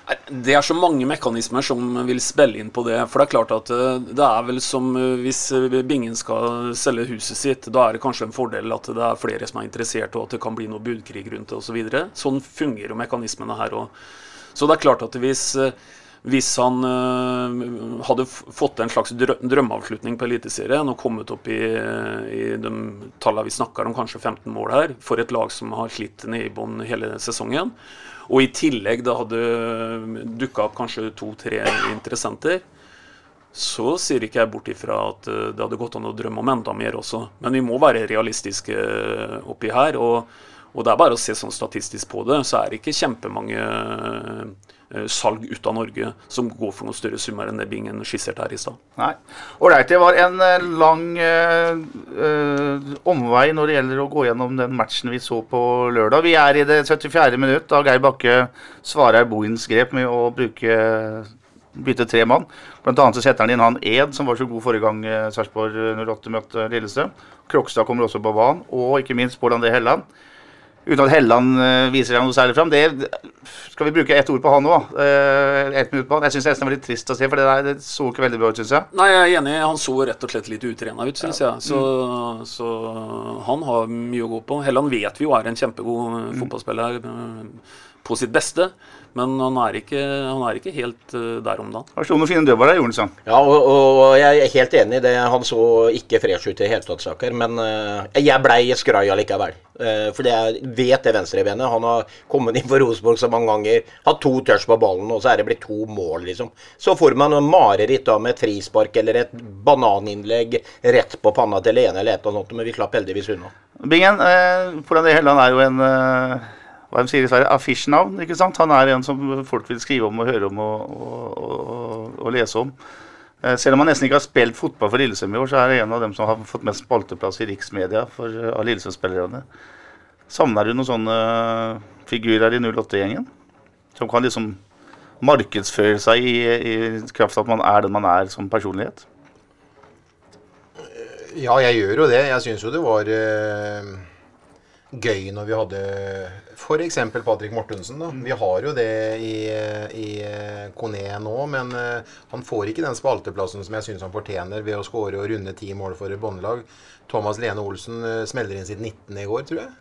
Det er så mange mekanismer som vil spille inn på det. For det er klart at eh, det er vel som eh, hvis eh, Bingen skal selge huset sitt, da er det kanskje en fordel at det er flere som er interessert, og at det kan bli noe budkrig rundt det osv. Så videre. sånn fungerer jo mekanismene her òg. Så det er klart at hvis, hvis han uh, hadde fått en slags drø drømmeavslutning på Eliteserien og kommet opp i, i de tallene vi snakker om, kanskje 15 mål her, for et lag som har slitt ned i bånn hele sesongen, og i tillegg det hadde dukka opp kanskje to-tre interessenter, så sier ikke jeg bort ifra at eh, det hadde gått an å drømme om enda mer også. Men vi må være realistiske eh, oppi her. Og, og det er bare å se sånn statistisk på det, så er det ikke kjempemange eh, salg ut av Norge som går for noen større summer enn det Bingen skisserte her i stad. Nei. Ålreit, det var en eh, lang eh, omvei når det gjelder å gå gjennom den matchen vi så på lørdag. Vi er i det 74. minutt da Geir Bakke svarer Bohins grep med å bruke bytte tre mann. Blant annet så setter han inn han Ed, som var så god forrige gang Sarpsborg 08 møtte Lillestrøm. Krokstad kommer også på banen, og ikke minst Pål André Helland. Uten at Helland eh, viser seg noe særlig fram. Det skal vi bruke ett ord på han òg. Uh, ett minutt på han. Jeg syns nesten det var litt trist å se, for det, der, det så ikke veldig bra ut, syns jeg. Nei, jeg er enig. Han så rett og slett litt utrena ut, syns jeg. Så, så han har mye å gå på. Helland vet vi jo er en kjempegod mm. fotballspiller eh, på sitt beste. Men han er ikke, han er ikke helt eh, der om dagen. Han slo noen fine dødballer, gjorde han sånn. Ja, og, og jeg er helt enig i det. Han så ikke fresh ut i hele tatt, Saker. Men uh, jeg blei skrai allikevel. Uh, fordi jeg vet det venstrebenet. Han har kommet inn for Rosenborg så mange ganger. Hatt to touch på ballen, og så er det blitt to mål, liksom. Så får man noen mareritt da med et frispark eller et bananinnlegg rett på panna til Lene eller et eller annet, men vi slapp heldigvis unna. Bingen, eh, det hele, Helland er jo en eh, hva de sier i Sverige, affisjnavn. ikke sant? Han er en som folk vil skrive om og høre om og, og, og, og lese om. Eh, Selv om han nesten ikke har spilt fotball for Lillesund i år, så er det en av dem som har fått mest spalteplass i riksmedia for, eh, av Lillesund-spillerne. Savner du noen sånne figurer i 08-gjengen? Som kan liksom markedsføre seg i, i kraft av at man er den man er som personlighet? Ja, jeg gjør jo det. Jeg syns jo det var eh, gøy når vi hadde f.eks. Patrick Mortensen. da. Vi har jo det i, i eh, Kone nå, men eh, han får ikke den spalteplassen som jeg syns han fortjener ved å skåre og runde ti mål for et båndelag. Thomas Lene Olsen eh, smeller inn sitt 19. i går, tror jeg.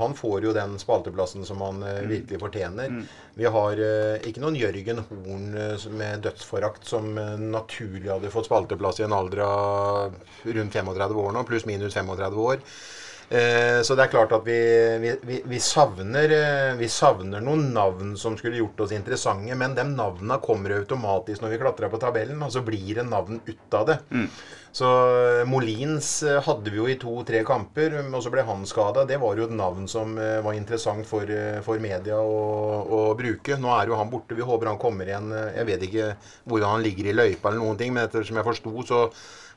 Han får jo den spalteplassen som han mm. virkelig fortjener. Vi har ikke noen Jørgen Horn med dødsforakt som naturlig hadde fått spalteplass i en alder av rundt 35 år nå, pluss minus 35 år. Eh, så det er klart at vi, vi, vi, savner, eh, vi savner noen navn som skulle gjort oss interessante. Men de navnene kommer automatisk når vi klatrer på tabellen, og så blir det navn ut av det. Mm. Så eh, Molins hadde vi jo i to-tre kamper, og så ble han skada. Det var jo et navn som var interessant for, for media å, å, bruke. Nå er jo han borte. Vi håper han kommer igjen. Jeg vet ikke hvordan han ligger i løypa eller noen ting, men etter som jeg forsto, så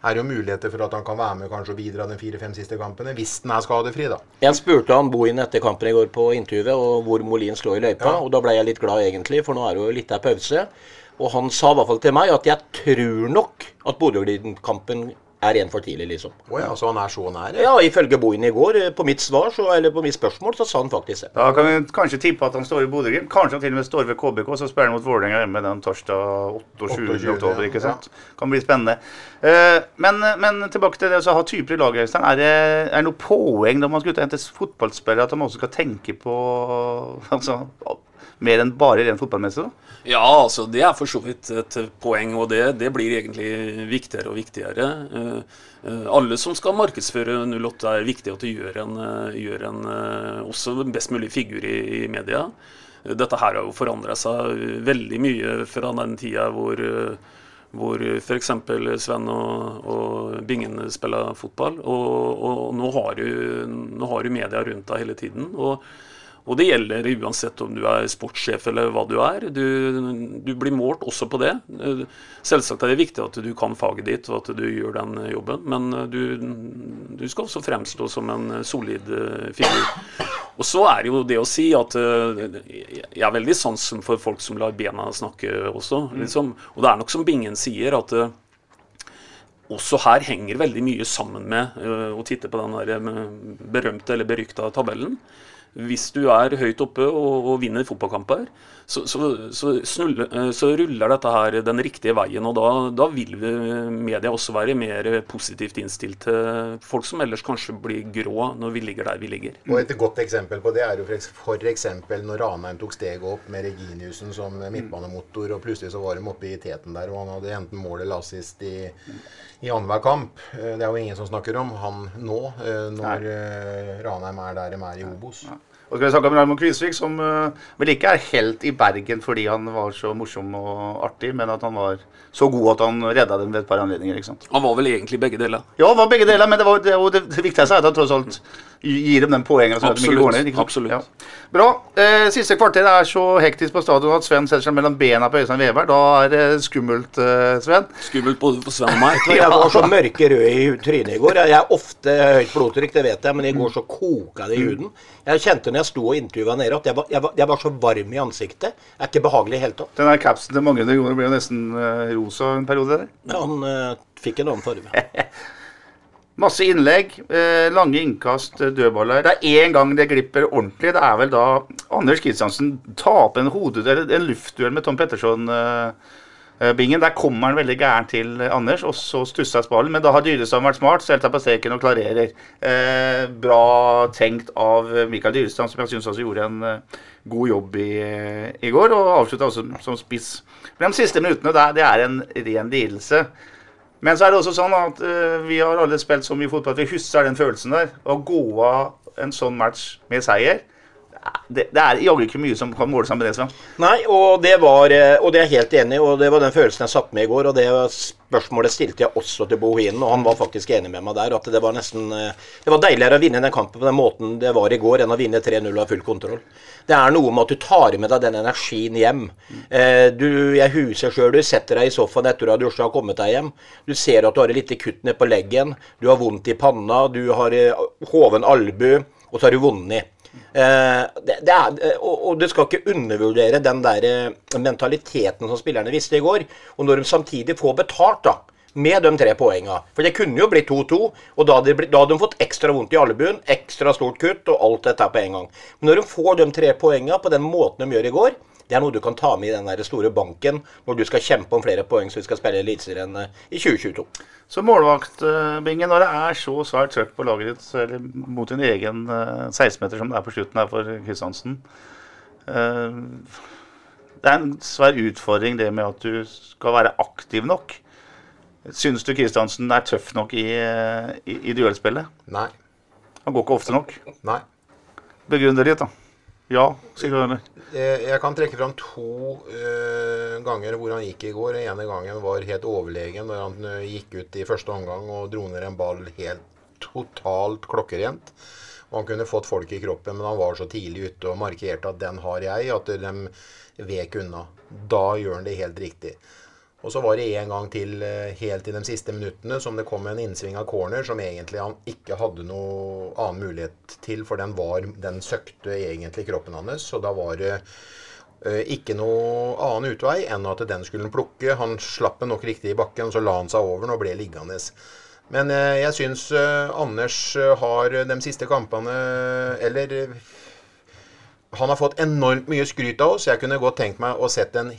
er jo muligheter for at han kan være med kanskje og bidra de fire-fem siste kampene, hvis den er skadefri, da. Jeg spurte han Bohin etter kampen i går på intervjuet, og hvor Molin slår i løypa, ja. og da ble jeg litt glad egentlig, for nå er det jo litt av pause. Og han sa i hvert fall til meg at jeg tror nok at Bodø-Glimt-kampen er en for tidlig, liksom. Oh ja, Så han er så nær? Ja, ifølge Bohin i går, eh, på mitt svar, så, eller på mitt spørsmål, så sa han faktisk det. Da kan vi kanskje tippe at han står i Bodø-Glimt. Kanskje han til og med står ved KBK, så spiller han mot Vålerenga hjemme den torsdag 28. oktober. ikke sant? Ja. Kan bli spennende. Uh, men, men, tilbake til det å ha typer i laget. Er det, er det noe poeng når man skal ut og hente fotballspillere, at man også skal tenke på altså, mer enn bare rent fotballmessig? da? Ja, altså det er for så vidt et poeng, og det, det blir egentlig viktigere og viktigere. Uh, uh, alle som skal markedsføre 08, er viktig at de gjør en, uh, gjør en også best mulig figur i, i media. Dette her har jo forandra seg veldig mye fra den tida hvor hvor f.eks. Sven og, og, Bingen spiller fotball. Og, og nå, har du, nå, har du, media rundt deg hele tiden. Og og det gjelder uansett om du er sportssjef eller hva du er. Du, du, blir målt også på det. Selvsagt er det viktig at du kan faget ditt og at du gjør den jobben, men du, du skal også fremstå som en solid eh, figur. Og så er det jo det å si at eh, jeg er veldig sansen for folk som lar bena snakke også. Liksom. Og det er nok som Bingen sier, at eh, også her henger veldig mye sammen med å titte på den der berømte eller berykta tabellen hvis du er høyt oppe og, og vinner fotballkamper, så, så, så, snulle, eh, så, ruller dette her den riktige veien. Og da, da, vil media også være mer positivt innstilt til folk som ellers kanskje blir grå når vi ligger der vi ligger. Og Et godt eksempel på det er jo f.eks. når Ranheim tok steget opp med Reginiussen som midtbanemotor, og plutselig så var de oppe i teten der, og han hadde enten mål eller assist i i annenhver kamp. Eh, det er jo ingen som snakker om han nå, eh, når Nei. Ranheim er der de er i Obos. Ja. Og skal vi snakke om Raymond Kvisvik, som uh, vel ikke er helt i Bergen fordi han var så morsom og artig, men at han var så god at han redda dem ved et par anledninger. ikke sant? Han var vel egentlig begge deler? Ja, han var begge deler, men det, var, det, det, det viktigste er at han tross alt gir dem den poengen. Sånn absolutt. absolutt. Ja. Bra. Eh, siste kvarter er så hektisk på stadion at Sven setter seg mellom bena på Øystein Weber. Da er det skummelt, eh, Sven. Skummelt både for Sven og meg. Jeg var så mørkerød i trynet i går. Jeg er ofte høyt blodtrykk, det vet jeg, men i går så koka det i huden. Jeg kjente når jeg sto og intervjua nede, at jeg var, jeg, var, jeg var, så varm i ansiktet. Det er ikke behagelig i hele tatt. Den der capsen til mange ble jo nesten uh, rosa en periode der. Ja, han uh, fikk en annen farge. Masse innlegg, eh, lange innkast, eh, dødballer. Det er én gang det glipper ordentlig. Det er vel da Anders Kristiansen taper en, hodeduell, en luftduell med Tom Petterson. Eh. Der kommer han veldig gæren til Anders, og så stusser ballen. Men da har Dyrestad vært smart, så helt på streken og klarerer. Eh, bra tenkt av Mikael Dyrestad, som jeg syns også gjorde en god jobb i, i går. Og avslutta også som spiss. Men de siste minuttene, det er en ren lidelse. Men så er det også sånn at uh, vi har alle spilt så mye fotball at vi husker den følelsen der. Å gå av en sånn match med seier det, det er jaggu ikke mye som kan måle seg med det. Sven. Nei, og det var eh, Og det er jeg helt enig i, og det var den følelsen jeg satt med i går. Og det spørsmålet stilte jeg også til Bohinen, og han var faktisk enig med meg der. At det var nesten eh, Det var deiligere å vinne den kampen på den måten det var i går, enn å vinne 3-0 av full kontroll. Det er noe med at du tar med deg den energien hjem. Eh, du, Jeg huser sjøl, du setter deg i sofaen etter at du har kommet deg hjem. Du ser at du har et lite kutt ned på leggen, du har vondt i panna, du har hoven albu, og så har du vunnet. Eh, det, det er, eh, og, og, du skal ikke undervurdere den der eh, mentaliteten som spillerne visste i går. Og når de samtidig får betalt da, med de tre poengene For det kunne jo blitt 2-2, og da hadde, de, da hadde, de fått ekstra vondt i albuen, ekstra stort kutt og alt dette på en gang. Men når de får de tre poengene på den måten de gjør i går, det er noe du kan ta med i den der store banken når du skal kjempe om flere poeng så vi skal spille Eliteserien i 2022. Så målvaktbingen, når det er så svært trøkk på laget ditt eller mot din egen 16-meter eh, som det er på slutten her for Kristiansen eh, Det er en svær utfordring det med at du skal være aktiv nok. Syns du Kristiansen er tøff nok i, i, i duellspillet? Nei. Han går ikke ofte nok. Nei. Begrunn det litt, da. Ja, du. Eh, Jeg kan trekke fram to eh, ganger hvor han gikk i går. Den ene gangen var helt overlegen når han eh, gikk ut i første omgang og dro ned en ball helt totalt klokkerent. Han kunne fått folk i kroppen, men han var så tidlig ute og markerte at den har jeg, at de vek unna. Da gjør han det helt riktig. Og så var det en gang til eh, helt i de siste minuttene som det kom en innsving av corner som egentlig han ikke hadde noe annen mulighet til, for den var Den søkte egentlig kroppen hans. Så da var det eh, ikke noe annen utvei enn at den skulle han plukke. Han slapp den nok riktig i bakken, så la han seg over den og ble liggende. Men eh, jeg syns Anders har de siste kampene Eller han har fått enormt mye skryt av oss. Jeg kunne godt tenkt meg å sett en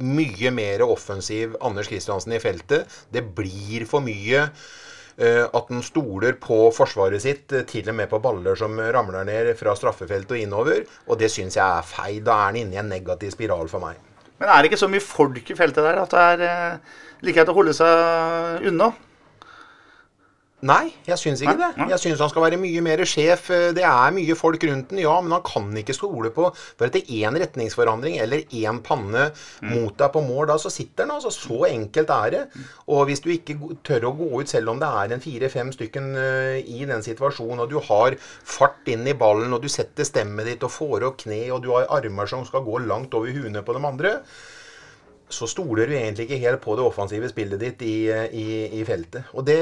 mye mer offensiv Anders Kristiansen i feltet. Det blir for mye eh, at han stoler på forsvaret sitt, eh, til og med på baller som ramler ned fra straffefeltet og innover. Og det syns jeg er feil. Da er han inne i en negativ spiral for meg. Men er det ikke så mye folk i feltet der at det er eh, like greit å holde seg unna? Nei, jeg syns ikke det. Jeg syns han skal være mye mer sjef. Det er mye folk rundt den, ja, men han kan ikke stole på For etter én retningsforandring eller én panne mot deg på mål, da så sitter han. altså. Så enkelt er det. Og hvis du ikke tør å gå ut, selv om det er en fire-fem stykken eh, i den situasjonen, og du har fart inn i ballen, og du setter stemmet ditt og får opp kne, og du har armer som skal gå langt over huene på de andre, så stoler du egentlig ikke helt på det offensive spillet ditt i, i, i feltet. Og det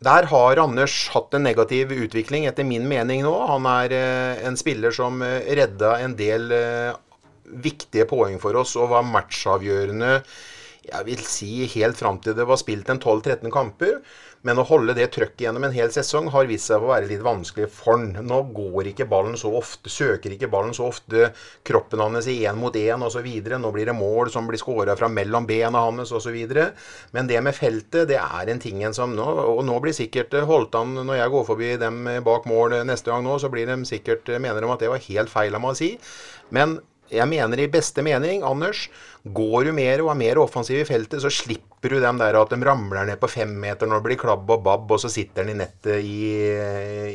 der har Anders hatt en negativ utvikling, etter min mening nå. Han er eh, en spiller som eh, redda en del eh, viktige poeng for oss og var matchavgjørende jeg vil si helt fram til det var spilt en 12-13 kamper. Men å holde det trøkket gjennom en hel sesong har vist seg å være litt vanskelig for han. Nå går ikke ballen så ofte, søker ikke ballen så ofte kroppen hans i én mot én osv. Nå blir det mål som blir skåra fra mellom bena hans osv. Men det med feltet, det er en ting en som nå Og nå blir sikkert eh, Holtan, når jeg går forbi dem bak mål neste gang nå, så blir de sikkert eh, mener de at det var helt feil av meg å si. Men jeg mener i beste mening, Anders, går du mer og er mer offensiv i feltet, så slipper du dem der at de ramler ned på femmeter når det blir klabb og babb, og så sitter den i nettet i,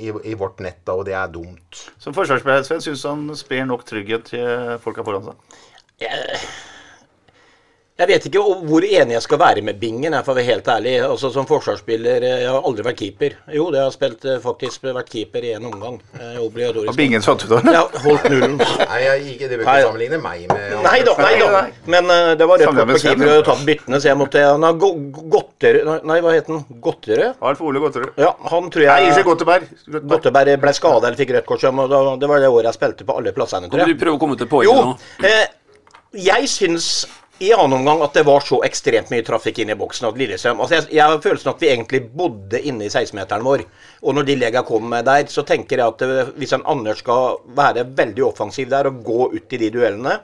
i, i vårt nett, da, og det er dumt. Som forsvarsspiller Sven, syns han sprer nok trygghet til folka foran seg. Jeg vet ikke hvor enig jeg skal være med Bingen, jeg får være helt ærlig. Altså Som forsvarsspiller eh, Jeg har aldri vært keeper. Jo, det har jeg spilt eh, faktisk vært keeper i en omgang. Eh, obligatorisk. Og Bingen satt ut av det. Ja, holdt nullen. Nei, jeg, ikke, det bør ikke sammenligne meg med Nei da, nei da. Men uh, det var rødt Samler på keeper og tatt byttene, så jeg måtte Han har go- Godterød nei, hva het han? Godterød? Alf Ole Godterød. Ja, han tror jeg Nei, ikke jeg Godteberg. Godteberg. Ble skada eller fikk rødt kort. Det var det året jeg spilte på alle plassene, tror Kan du prøve å komme til Jo, poenget nå? eh, jeg syns i annen omgang at det var så ekstremt mye trafikk inn i boksen at Lillestrøm altså jeg, jeg har følelsen at vi egentlig bodde inne i 16-meteren vår. Og når de lega kom der, så tenker jeg at eh, hvis en Anders skal være veldig offensiv der og gå ut i de duellene,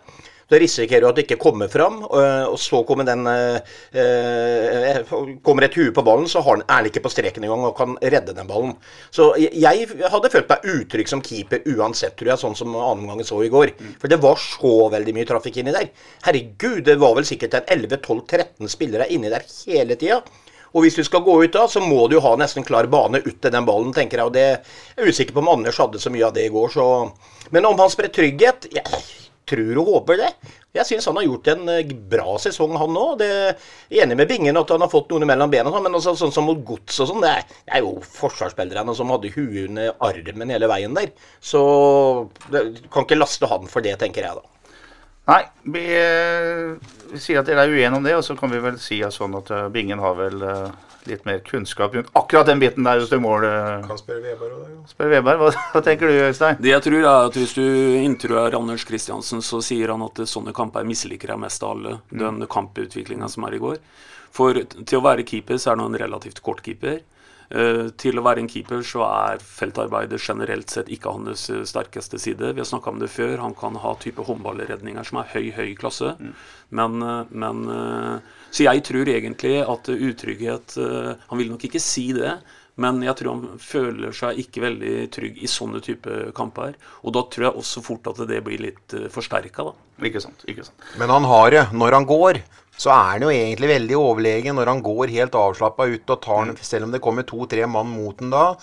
så risikerer du at det ikke kommer fram, øh, og så kommer den øh, øh, Kommer et hue på ballen, så har han, er han ikke på streken engang og kan redde den ballen. Så jeg, hadde følt meg utrygg som keeper uansett, tror jeg, sånn som annen gang jeg så i går. For det var så veldig mye trafikk inni der. Herregud, det var vel sikkert en 11-12-13 spillere inni der hele tida. Og hvis du skal gå ut da, så må du jo ha nesten klar bane ut til den ballen, tenker jeg. Og det jeg er usikker på om Anders hadde så mye av det i går, så Men om han sprer trygghet Jeg tror og håper det. Jeg syns han har gjort en eh, bra sesong, han òg. Enig med Bingen at han har fått noen mellom bena, men altså, sånn som mot Gods og sånn, det, er- jo forsvarsspillerne som hadde huet under armen hele veien der. Så det, kan ikke laste han for det, tenker jeg da. Nei, vi, eh, vi sier at dere er uenige om det, og så kan vi vel si at sånn at eh, Bingen har vel litt mer kunnskap rundt akkurat den biten der. Hvis du mål, eh, Kan spørre Veberg òg, da. spør Veberg. Hva, hva tenker du, Øystein? Det jeg tror er at Hvis du intervjuer Anders Kristiansen, så sier han at sånne kamper misliker jeg mest av alle. Den kamputviklinga som er i går. For til å være keeper, så er han en relativt kort keeper. Eh, til å være en keeper så er feltarbeidet generelt sett ikke hans eh, sterkeste side. Vi har snakka om det før. Han kan ha type håndballredninger som er høy, høy klasse. Men, eh, men Så jeg tror egentlig at utrygghet Han vil nok ikke si det. Men jeg tror han føler seg ikke veldig trygg i sånne type kamper. Og da tror jeg også fort at det blir litt forsterka, da. Ikke sant. ikke sant. Men han har det. Når han går, så er han jo egentlig veldig overlegen. Når han går helt avslappa ut og tar den, selv om det kommer to-tre mann mot den da.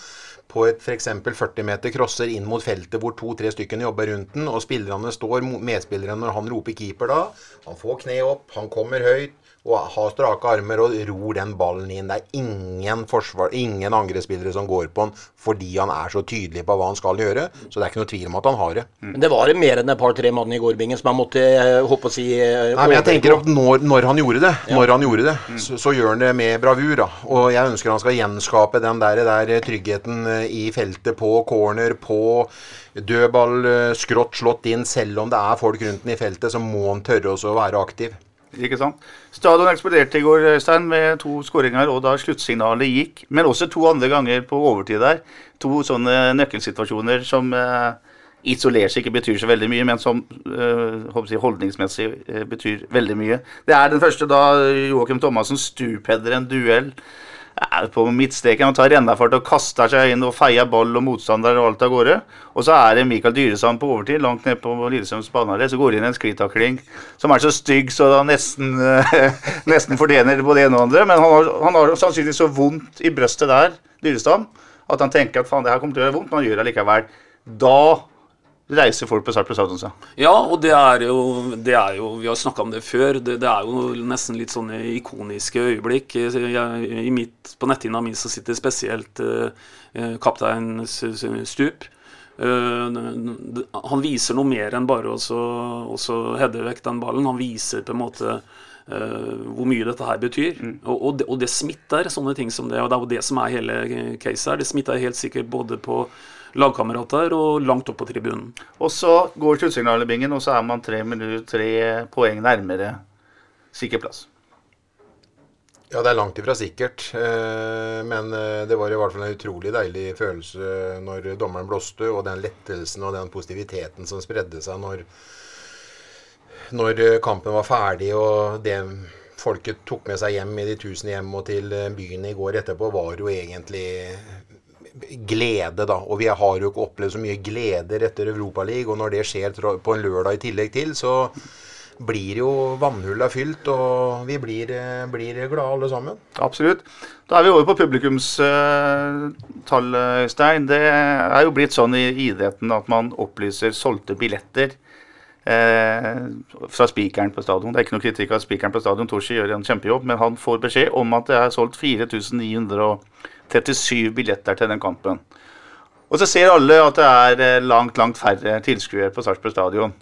på et f.eks. 40 meter crosser inn mot feltet hvor to-tre stykkene jobber rundt den, og spillerne står, medspillerne når han roper keeper da, han får kne opp, han kommer høyt, og har strake armer og ror den ballen inn. Det er ingen, forsvar, ingen angrepsspillere som går på han fordi han er så tydelig på hva han skal gjøre. Så det er ikke noe tvil om at han har det. Men det var mer enn et par-tre mann i Gårdbingen som han måtte håpe å si Nei, men jeg tenker at når, når han gjorde det, når han gjorde det, så, så, gjør han det med bravur. da. Og jeg ønsker han skal gjenskape den der, der tryggheten i feltet, på corner, på dødball, skrått slått inn. Selv om det er folk rundt den i feltet, så må han tørre også å være aktiv. Ikke sant? Stadion eksploderte i går Stein, med to skåringer, og da sluttsignalet gikk. Men også to andre ganger på overtid der. To sånne nøkkelsituasjoner som eh, isolert seg ikke betyr så veldig mye, men som eh, si, holdningsmessig eh, betyr veldig mye. Det er den første da Joakim Thomassen stupheader en duell på midtstreken og tar rennafart og kaster seg inn og feier ball og motstander og alt av gårde. Og så er det Mikael Dyresand på overtid, langt ned på Lillestrøms banehalvdel. Så går det inn en sklitakling som er så stygg så han nesten, nesten fortjener både det ene og andre. Men han har, han har sannsynligvis så vondt i brøstet der, Dyresand, at han tenker at faen, det her kommer til å gjøre vondt, men han gjør det likevel. Da reiser folk på start på stadion. Ja, og det er jo, det er jo Vi har snakka om det før. Det, det, er jo nesten litt sånne ikoniske øyeblikk. Jeg, i mitt, på netthinna mi så sitter spesielt eh, kaptein Stup. Uh, han viser noe mer enn bare å heade vekk den ballen. Han viser på en måte uh, hvor mye dette her betyr. Mm. Og, og, det, og, det, smitter, sånne ting som det. Og det er jo det som er hele caset her. Det smitter helt sikkert både på lagkamerater og langt opp på tribunen. Og så går sluttsignalet, Bingen, og så er man tre, minutter, tre poeng nærmere sikker plass. Ja, det er langt ifra sikkert. Eh, men eh, det var i hvert fall en utrolig deilig følelse når dommeren blåste, og den lettelsen og den positiviteten som spredde seg når, når kampen var ferdig, og det folket tok med seg hjem i de tusen hjem og til byen i går etterpå, var jo egentlig glede, da. Og vi har jo ikke opplevd så mye gleder etter Europaligaen. Og når det skjer på en lørdag i tillegg til, så blir jo vannhulla fylt, og vi blir, blir, glade alle sammen. Absolutt. Da er vi over på publikumstall, Øystein. Det er jo blitt sånn i idretten at man opplyser solgte billetter. Eh, fra spikeren på stadion. Det er ikke noe kritikk av spikeren på stadion. Torsi gjør en kjempejobb, men han får beskjed om at det er solgt 4900 37 billetter til den kampen. Og så ser alle at det er eh, langt, langt færre tilskuere på Sarpsborg stadion.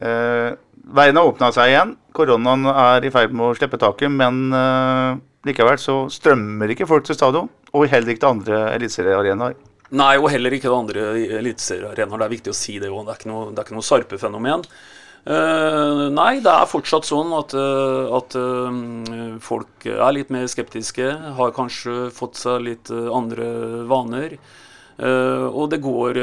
Eh, verden har åpna seg igjen. Koronaen er i ferd med å slippe taket, men eh, likevel så strømmer ikke folk til stadion. Og heller ikke til andre eliteseriearenaer. Nei, og heller ikke til andre eliteseriearenaer. Det er viktig å si det òg. Det er ikke noe, noe Sarpe-fenomen. Uh, nei, det er fortsatt sånn at, uh, at uh, folk er litt mer skeptiske. Har kanskje fått seg litt andre vaner. og det går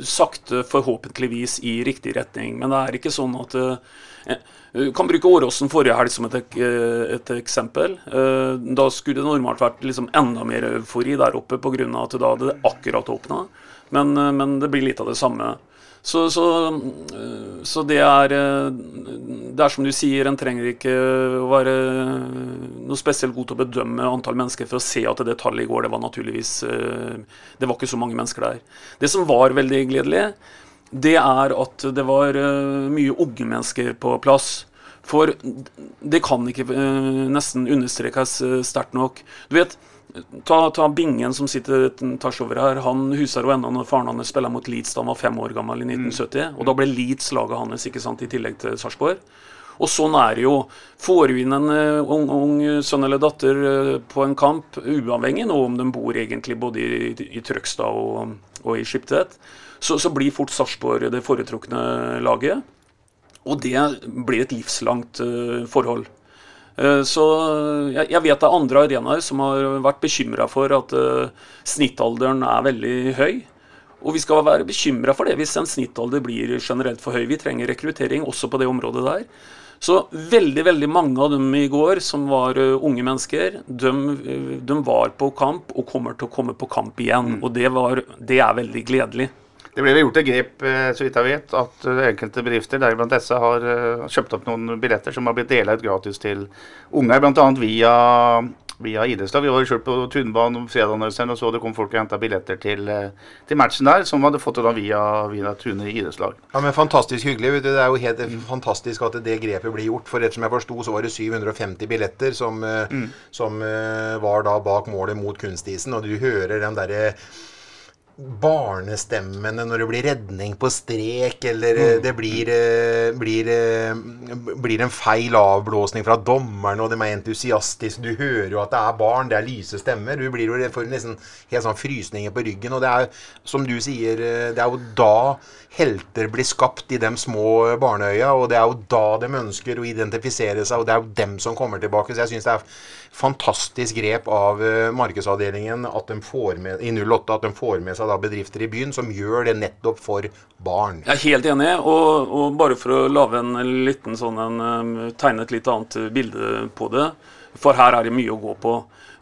sakte, forhåpentligvis, i riktig retning. Men det er ikke sånn at Du kan bruke Åråsen forrige helg som et, et eksempel. da skulle det normalt vært liksom enda mer eufori der oppe pga. at da hadde det akkurat åpna. Men, men det blir litt av det samme. Så, så, så, det er Det er som du sier, en trenger ikke å være noe spesielt god til å bedømme antall mennesker for å se at det tallet i går, det var naturligvis Det var ikke så mange mennesker der. Det som var veldig gledelig, det er at det var mye unge mennesker på plass. For det kan ikke nesten understrekes sterkt nok. Du vet, Ta, ta, Bingen som sitter tvers over her. Han huser jo ennå når faren hans spilte mot Leeds da han var fem år gammel i 1970. Mm. Og da ble Leeds laget hans, ikke sant, i tillegg til Sarpsborg. Og sånn er det jo. Får du inn en uh, ung, ung, sønn eller datter uh, på en kamp, uavhengig nå om de bor egentlig både i, i Trøgstad og, og i Skiptvet, så, så, blir fort Sarpsborg det foretrukne laget. Og det blir et livslangt uh, forhold. Eh, så jeg, jeg vet det er andre arenaer som har vært bekymra for at uh, snittalderen er veldig høy. Og vi skal være bekymra for det hvis en snittalder blir generelt for høy. Vi trenger rekruttering også på det området der. Så veldig veldig mange av dem i går som var unge mennesker, de, de, var på kamp og kommer til å komme på kamp igjen. Mm. Og det, var, det er veldig gledelig. Det ble gjort et grep, eh, så vidt jeg vet, at eh, enkelte bedrifter, deriblant disse, har eh, kjøpt opp noen billetter som har blitt delt ut gratis til unger, bl.a. via via idrettslag. Vi var selv på Tunbanen om fredagen og så det kom folk og henta billetter til, til matchen der, som hadde fått det da via, via Tune idrettslag. Ja, men Fantastisk hyggelig. Det er jo helt fantastisk at det grepet blir gjort. For ettersom jeg forsto, så var det 750 billetter som, mm. som var da bak målet mot kunstisen. Og du hører den derre barnestemmene når det blir redning på strek, eller mm. det blir, eh, blir, eh, blir en feil avblåsning fra dommeren, og de er entusiastiske. Du hører jo at det er barn, det er lyse stemmer. Du blir jo får nesten helt sånn frysninger på ryggen. Og det er, som du sier, eh, det er jo da helter blir skapt i de små barneøya, og det er jo da de ønsker å identifisere seg, og det er jo dem som kommer tilbake. Så jeg syns det er fantastisk grep av eh, markedsavdelingen med, i 08 at de får med seg bedrifter i byen som gjør det nettopp for barn. Jeg er helt enig, og, og bare for å lage en liten sånn en, um, tegne et litt annet bilde på det, for her er det mye å gå på.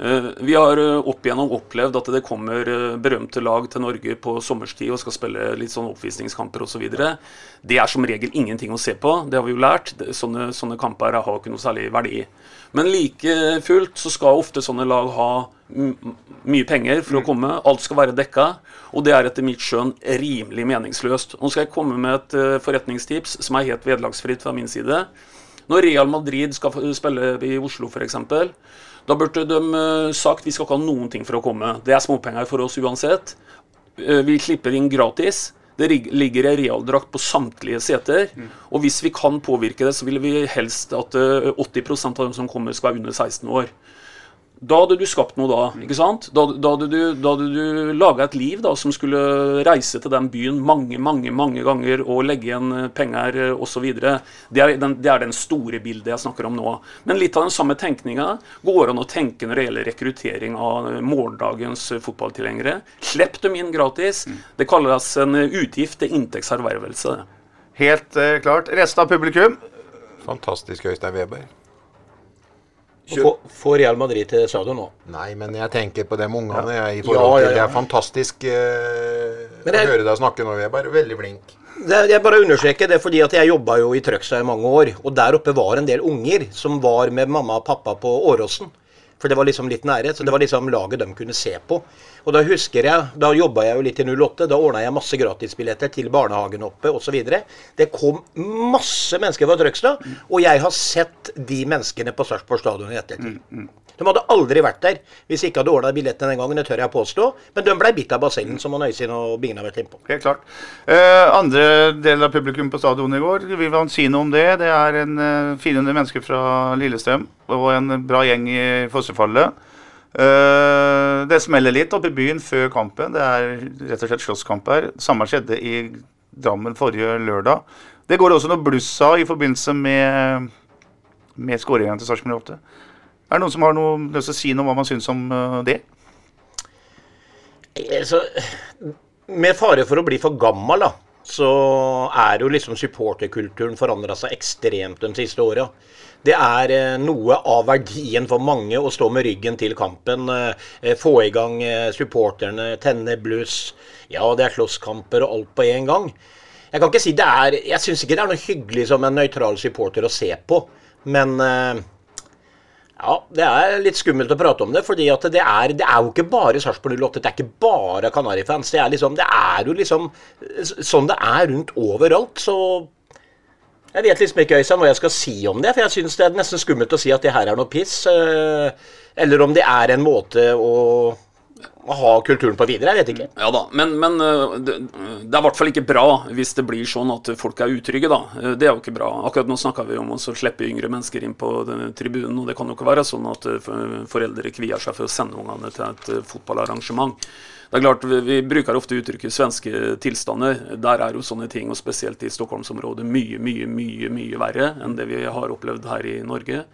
Eh, Vi har eh, opp igjennom opplevd at det kommer eh, berømte lag til Norge på sommerstid og skal spille litt sånn oppvisningskamper osv. Det er som regel ingenting å se på, det har vi jo lært. Sånne, sånne kamper har ikke noe særlig verdi. Men like fullt så skal ofte sånne lag ha mye penger for å komme. Alt skal være dekka, og det er etter mitt skjønn rimelig meningsløst. Nå skal jeg komme med et forretningstips som er helt vederlagsfritt fra min side. Når Real Madrid skal spille i Oslo f.eks., da burde de eh, sagt vi skal ikke ha noen ting for å komme. Det er småpenger for oss uansett. Eh, Vi slipper inn gratis. Det ligger en realdrakt på samtlige seter. Og hvis vi kan påvirke det, så vil vi helst at eh, 80% av dem som kommer, skal være under 16 år. Da hadde du skapt noe da. ikke sant? Da, da hadde du, da hadde du laga et liv da, som skulle reise til den byen mange mange, mange ganger og legge igjen penger eh, osv. Det, er den- det er den store bildet jeg snakker om nå. Men litt av den samme tenkninga går an å tenke når det gjelder rekruttering av eh, morgendagens eh, fotballtilhengere. Slipp dem inn gratis. Det kalles en utgift til inntektservervelse. Helt eh, klart. Resten av publikum Fantastisk, Øystein Weber. Få, få Real Madrid til stadion nå. Nei, men jeg tenker på de ungene jeg, i Ja, forhold til ja, ja. Det er fantastisk uh, jeg, å høre deg snakke nå, Vi er bare Veldig flink. Det, jeg bare understreker det fordi at jeg jobba jo i Trøgstad i mange år. Og der oppe var en del unger som var med mamma og pappa på Åråsen. For det var liksom litt nære. Så det var liksom laget de kunne se på. Og da husker jeg, da jobba jeg jo litt i 08. Da ordna jeg masse gratisbilletter til barnehagen oppe osv. Det kom masse mennesker fra Trøgstad. Og jeg har sett de menneskene på Sarpsborg stadion i ettertid. De hadde aldri vært der hvis jeg ikke hadde ordna billettene den gangen, det tør jeg påstå. Men de blei bitt av basillen, som Øystein og Bingen har vært inne på. Helt klart. Eh, andre del av publikum på stadion i går, vil man si noe om det? Det er en eh, 400 mennesker fra Lillestrøm og en bra gjeng i fossefallet. Eh, det smeller litt oppe i byen før kampen. Det er rett og slett slåsskamp her. Samme skjedde i Drammen forrige lørdag. Det går også noe bluss av i forbindelse med, med skåringen til Sarpsborg 8. Er det noen som har noe lyst til å si noe om hva man syns om eh, det? Så, med fare for å bli for gammel, da, så er jo liksom supporterkulturen forandra seg ekstremt de siste åra. Det er eh, noe av verdien for mange å stå med ryggen til kampen. Eh, få i gang eh, supporterne, tenne bluss. Ja, det er slåsskamper og alt på en gang. Jeg kan ikke si det er Jeg syns ikke det er noe hyggelig som en nøytral supporter å se på, men eh, ja, det er litt skummelt å prate om det, fordi det er, det er jo ikke bare Sarpsborg 08. Det er ikke bare Kanarifans. Det er liksom, det er jo liksom sånn det er rundt overalt. Så jeg vet liksom ikke Øystein, hva jeg skal si om det. For jeg syns det er nesten skummelt å si at det her er noe piss. eh, Eller om det er en måte å, ha kulturen på videre. Jeg vet ikke. Ja da, men, men øh, det, det er i hvert fall ikke bra hvis det blir sånn at folk er utrygge, da. Eh, Det er jo ikke bra. Akkurat nå snakka vi om å slippe yngre mennesker inn på tribunen, og det kan jo ikke være sånn at foreldre kvier seg for å sende ungene til et fotballarrangement. Det er klart, vi, bruker ofte uttrykket svenske tilstander. Der er jo sånne ting, og spesielt i Stockholmsområdet, mye, mye, mye mye verre enn det vi har opplevd her i Norge.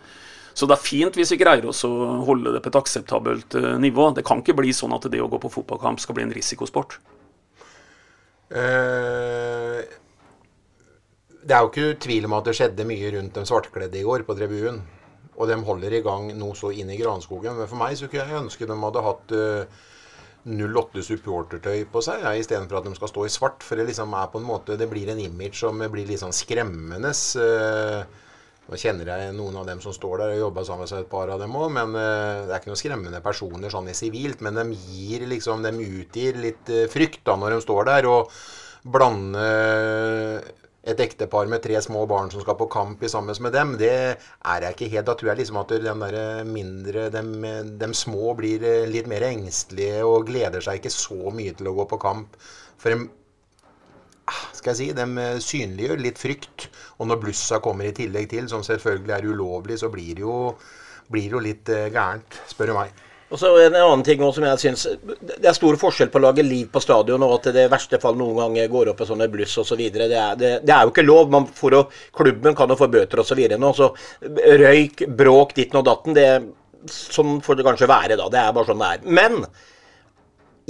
Så det er fint hvis vi greier oss å holde det på et akseptabelt eh, nivå. Det kan ikke bli sånn at det å gå på fotballkamp skal bli en risikosport. Uh, det er jo ikke tvil om at det skjedde mye rundt de svartkledde i går på tribunen. Og de holder i gang noe så inn i granskogen. Men for meg så kunne jeg ønske de hadde hatt eh, 08 supportertøy på seg, ja, istedenfor at de skal stå i svart. For det liksom er på en måte Det blir en image som blir litt sånn skremmende. eh, Nå kjenner jeg noen av dem som står der, og jobber sammen med seg et par av dem òg. Men eh, det er ikke noen skremmende personer sånn i sivilt. Men de gir liksom, de utgir litt eh, frykt da når de står der. Og blande et ektepar med tre små barn som skal på kamp i sammen med dem, det er jeg ikke helt. Da tror jeg liksom at den der mindre, dem, dem små blir eh, litt mer engstelige og gleder seg ikke så mye til å gå på kamp. For de skal jeg si, de eh, synliggjør litt frykt. Og når blussa kommer i tillegg til, som selvfølgelig er ulovlig, så blir det jo, blir det jo litt gærent, spør du meg. Og så En annen ting også, som jeg synes, Det er stor forskjell på å lage liv på stadion og at det i verste fall noen ganger går opp i sånne bluss osv. Så videre. det, er, det, det er jo ikke lov. Man får jo, klubben kan jo få bøter osv. nå. Så røyk, bråk, ditten og datten, det, sånn får det kanskje være. da, Det er bare sånn det er. Men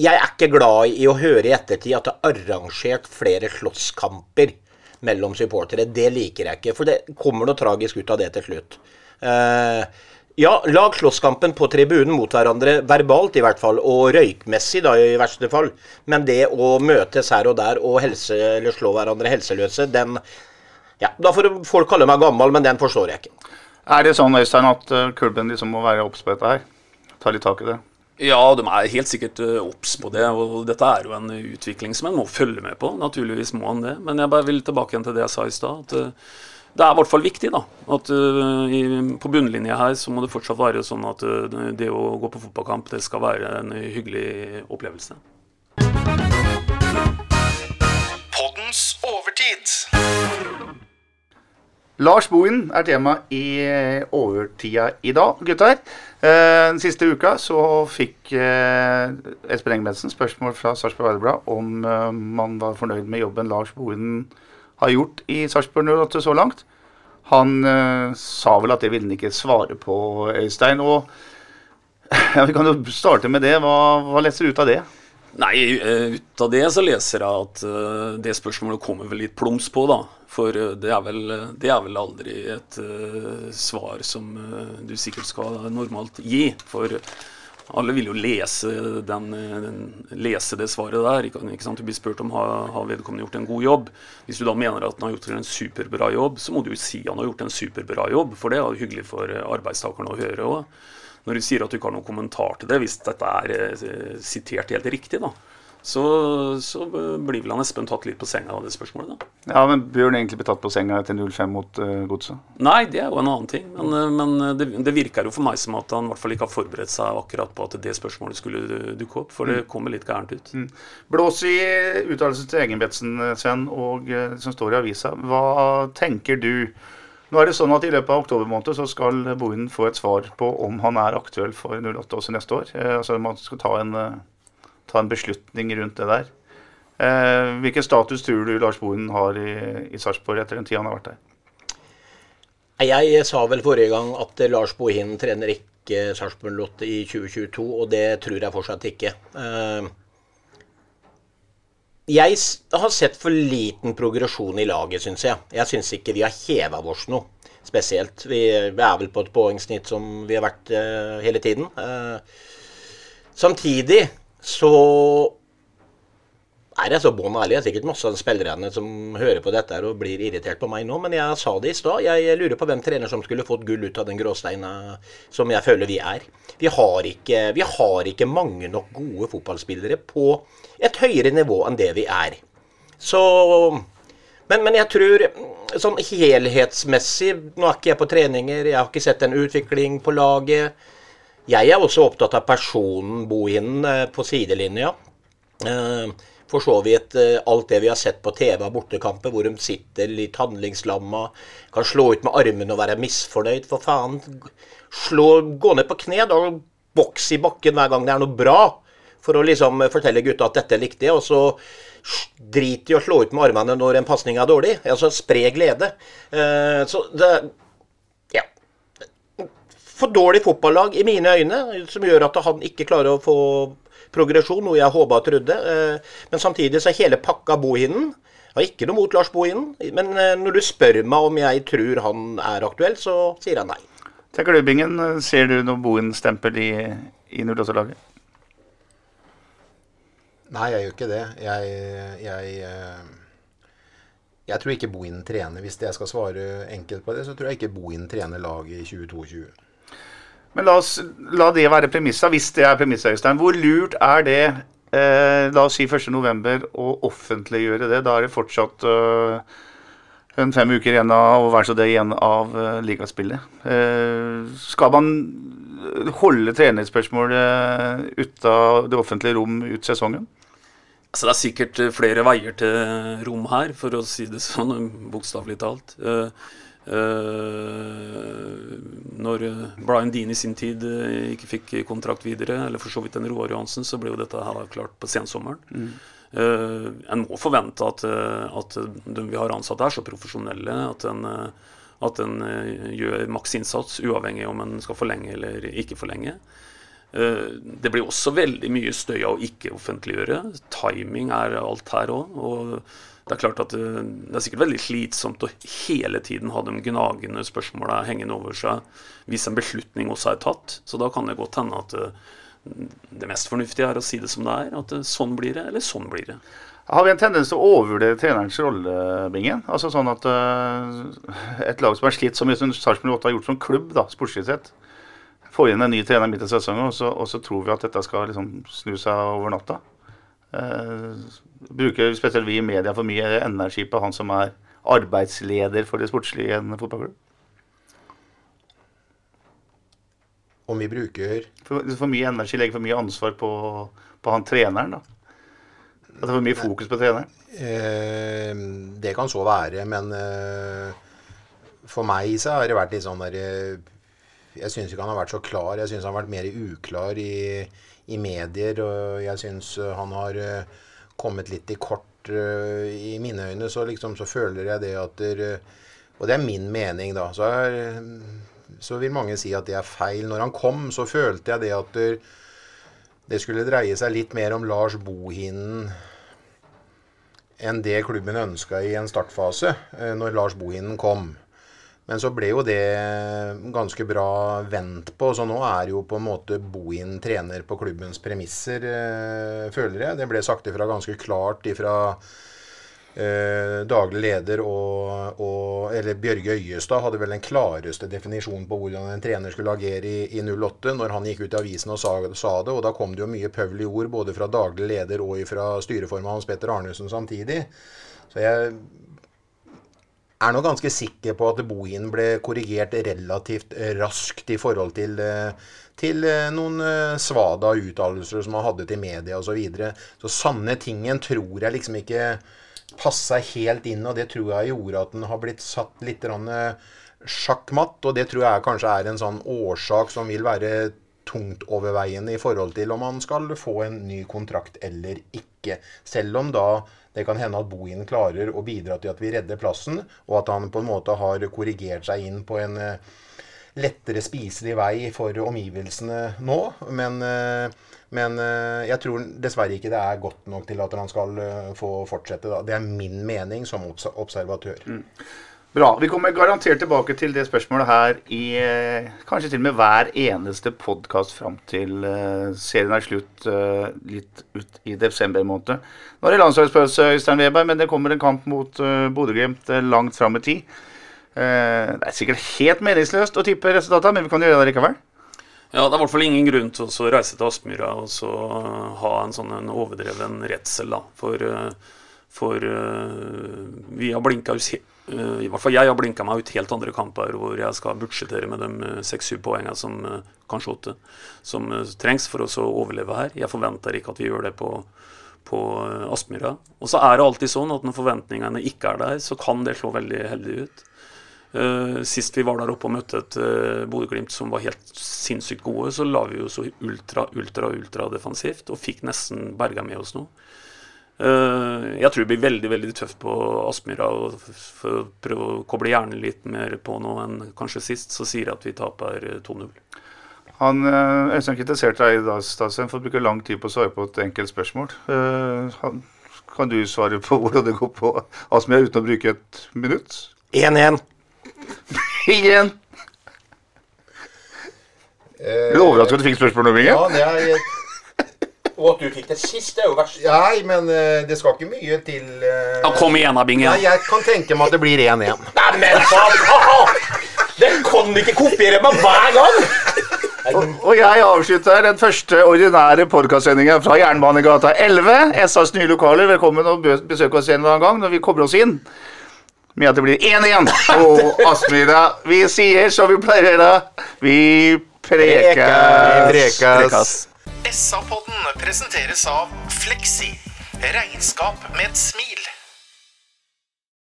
jeg er ikke glad i å høre i ettertid at det er arrangert flere slåsskamper mellom supportere. Det liker jeg ikke, for det kommer noe tragisk ut av det til slutt. Uh, ja, lag slåsskampen på tribunen mot hverandre, verbalt i hvert fall, og røykmessig da i verste fall. Men det å møtes her og der og helse, eller slå hverandre helseløse, den Ja, da får folk kalle meg gammel, men den forstår jeg ikke. Er det sånn, Øystein, at uh, klubben liksom må være obs på dette her? Ta litt tak i det? Ja, de er helt sikkert eh, obs på det. Og dette er jo en utvikling som en må følge med på. Naturligvis må en det. Men jeg bare vil tilbake igjen til det jeg sa i stad. at uh, det er i hvert fall viktig da, at uh, i, på bunnlinja her så må det fortsatt være sånn at uh, det å gå på fotballkamp det skal være en hyggelig opplevelse. Poddens overtid. Lars Bohin er tema i overtida i dag, gutter. Eh, den siste uka så fikk eh, Espen Engebretsen spørsmål fra Sarpsborg Arbeiderblad om eh, man var fornøyd med jobben Lars Bohin har gjort i Sarpsborg 08 så langt. Han eh, sa vel at det ville han ikke svare på, Øystein. Og ja, Vi kan jo starte med det. Hva, hva leser du ut av det? Nei, eh, ut av det så leser jeg at uh, det spørsmålet kommer vel litt plums på, da. For uh, det, er vel, det, er vel, aldri et uh, svar som du sikkert skal normalt gi. For alle vil jo lese, den, lese det svaret der. Ikke, sant? Du blir spurt om har, har vedkommende gjort en god jobb. Hvis du da mener at han har gjort en superbra jobb, så må du jo si han har gjort en superbra jobb. For det er jo hyggelig for arbeidstakerne å høre òg når du sier at du ikke har noen kommentar til det, hvis dette er eh, sitert helt riktig, da, så, så, blir vel han Espen tatt litt på senga av det spørsmålet. da. Ja, men Bør han egentlig bli tatt på senga etter 0-5 mot uh, Godset? Nei, det er jo en annen ting. Men, uh, men det, det, virker jo for meg som at han i hvert fall ikke har forberedt seg akkurat på at det spørsmålet skulle dukke opp. For det mm. kommer litt gærent ut. Mm. Blås i uttalelsen til Egenbetsen, Sven, og uh, som står i avisa. Hva tenker du? Nå er det sånn at I løpet av oktober måned så skal Bohinen få et svar på om han er aktuell for 08 også neste år. Eh, altså Man skal ta en, eh, ta en, beslutning rundt det der. Eh, hvilken status tror du Lars Bohinen har i, i Sarpsborg etter den tida han har vært der? Jeg sa vel forrige gang at Lars Bohinen trener ikke Sarpsborg Lotte i 2022, og det tror jeg fortsatt ikke. Eh, jeg har sett for liten progresjon i laget, syns jeg. Jeg syns ikke vi har heva oss noe spesielt. Vi, er vel på et poengsnitt som vi har vært uh, hele tiden. Uh, samtidig så er jeg så bånn ærlig. Det er sikkert masse av spillerne som hører på dette og blir irritert på meg nå, men jeg sa det i stad. Jeg lurer på hvem trener som skulle fått gull ut av den gråsteina som jeg føler vi er. Vi har ikke, vi har ikke mange nok gode fotballspillere på et høyere nivå enn det vi er. Så men, men, jeg tror sånn helhetsmessig Nå er ikke jeg på treninger, jeg har ikke sett en utvikling på laget. Jeg er også opptatt av personen Bohinen eh, på sidelinja. Uh, for så vidt uh, alt det vi har sett på TV av bortekamper, hvor de sitter litt handlingslamma, kan slå ut med armene og være misfornøyd. For faen, slå, gå ned på kne og boks i bakken hver gang det er noe bra for å liksom fortelle gutta at dette likte jeg, og så drit i å slå ut med armene når en pasning er dårlig. Altså spre glede. Så det. For dårlig fotballag i mine øyne, som gjør at han ikke klarer å få progresjon, noe jeg håpa og trodde. Uh, men samtidig så er hele pakka Bohinen. Jeg har ikke noe mot Lars Bohinen, men uh, når du spør meg om jeg tror han er aktuell, så sier jeg nei. Til Klubbingen, ser du noe Bohin-stempel i, i 08-laget? Nei, jeg gjør ikke det. Jeg, jeg, eh, Jeg tror ikke Bohin trener, hvis jeg skal svare enkelt på det, så tror jeg ikke Bohin trener laget i 2022. Men la, oss, la det være premissa, hvis det er premissa, Øystein. Hvor lurt er det, eh, la oss si 1.11., å offentliggjøre det? Da er det fortsatt eh, en fem uker igjen av, og vær så det igjen av uh, ligaspillet. Eh, skal man holde trenerspørsmålet ute av det offentlige rom ut sesongen? Altså, det er sikkert eh, flere veier til rom her, for å si det sånn, bokstavelig talt. Eh, eh, når eh, Brian Dean i sin tid eh, ikke fikk kontrakt videre, eller for så vidt en Roar Johansen, så ble jo dette her klart på sensommeren. Eh, en må forvente at, at de vi har ansatt er så profesjonelle at en, at en gjør maks innsats, uavhengig om en skal forlenge eller ikke forlenge. Det blir også veldig mye støy av å ikke offentliggjøre. Timing er alt her òg. Og det er klart at eh, det er sikkert veldig slitsomt å hele tiden ha de gnagende spørsmåla hengende over seg hvis en beslutning også er tatt. Så da kan det godt hende at eh, det mest fornuftige er å si det som det er. At eh, sånn blir det, eller sånn blir det. Har vi en tendens til å overvurdere trenerens rolle, Bingen? Altså sånn at et lag som er slitt, som Sarpsborg 8 har gjort som klubb, da, sportslig sett, får inn en ny trener midt i sesongen, og så, og så tror vi at dette skal liksom snu seg over natta. Eh, bruker spesielt vi i media for mye energi på han som er arbeidsleder for det sportslige i en fotballklubb? Om vi bruker For, for mye energi, legger for mye ansvar på, på han treneren, da. At det er for mye fokus på treneren. eh, Det kan så være, men eh, for meg så har det vært litt sånn der eh, Jeg syns ikke han har vært så klar. Jeg syns han har vært mer uklar i, i medier. Og jeg syns han har eh, kommet litt i kort. eh, I mine øyne så liksom så føler jeg det at der, Og det er min mening, da. Så, er, så vil mange si at det er feil. Når han kom, så følte jeg det at der, det skulle dreie seg litt mer om Lars Bohinen enn det klubben ønska i en startfase, eh, når Lars Bohinen kom. Men så ble jo det ganske bra vendt på, så nå er jo på en måte Bohin trener på klubbens premisser, eh, føler jeg. Det ble sagt ifra ganske klart ifra eh, daglig leder og, og Eller Bjørge Øyestad hadde vel den klareste definisjonen på hvordan en trener skulle agere i, i 08, når han gikk ut i avisen og sa, sa det. Og da kom det jo mye pøvl i ord, både fra daglig leder og fra styreformann Hans Petter Arnesen samtidig. Så jeg er nå ganske sikker på at Bohin ble korrigert relativt raskt i forhold til, eh, til eh, noen eh, svada uttalelser som han hadde til media osv. Så, videre. så sanne tingen tror jeg liksom ikke passa helt inn, og det tror jeg gjorde at den har blitt satt litt sjakkmatt. Og det tror jeg kanskje er en sånn årsak som vil være tungtoverveiende i forhold til om han skal få en ny kontrakt eller ikke. Selv om da det kan hende at Bohin klarer å bidra til at vi redder plassen, og at han på en måte har korrigert seg inn på en eh, lettere spiselig vei for omgivelsene nå. Men, eh, men eh, jeg tror dessverre ikke det er godt nok til at han skal få fortsette. Da. Det er min mening som observatør. observatør. Bra. Vi kommer garantert tilbake til det spørsmålet her i eh, kanskje til og med hver eneste podkast fram til eh, serien er slutt eh, litt ut i desember måned. Nå er det landslagspause, Øystein Weberg, men det kommer en kamp mot uh, Bodø-Glimt langt fram i tid. Det er sikkert helt meningsløst å tippe resultatene, men vi kan gjøre det likevel. Ja, det er i hvert fall ingen grunn til å reise til Aspmyra og så ha en sånn en overdreven redsel, da. For, for vi har blinka I hvert fall jeg har blinka meg ut helt andre kamper hvor jeg skal budsjettere med de seks-syv poengene som eh, kanskje åtte som eh, trengs for oss å overleve her. Jeg forventer ikke at vi gjør det på, på eh, Aspmyra. Og så er det alltid sånn at når forventningene ikke er der, så kan det slå veldig heldig ut. Eh, sist vi var der oppe og møtte et uh, Bodø-Glimt som var helt sinnssykt gode, så la vi jo så ultra, ultra, ultra defensivt og fikk nesten berga med oss noe. Eh, jeg tror det blir veldig veldig tøft på Aspmyra. å prøve å koble hjernen litt mer på nå enn kanskje sist, så sier jeg at vi taper eh, 2-0. Han eh, Øystein kritiserte deg i dag, Statsråd, for å bruke lang tid på å svare på et enkelt spørsmål. Eh, han, kan du svare på hvordan det går på Aspmyra uten å bruke et minutt? 1-1. Igjen! Eh, Er du overrasket over at du fikk spørsmål om Ja, det er Og at du fikk det sist, det er jo verst. Nei, men eh, det skal ikke mye til eh, Ja, kom igjen da, Binge. Nei, jeg kan tenke meg at det blir 1-1. Nei, men faen! Det kan du ikke kopiere meg hver gang! Og jeg avslutter den første ordinære podkastsendinga fra Jernbanegata 11. SAs nye lokaler. Velkommen og bø- besøk oss en eller annen gang når vi kommer oss inn. Med at det blir 1-1. Og Aspmyra, vi sier som vi pleier da. Vi preker. Prekas. SA-podden presenteres av Fleksi. Regnskap med et smil.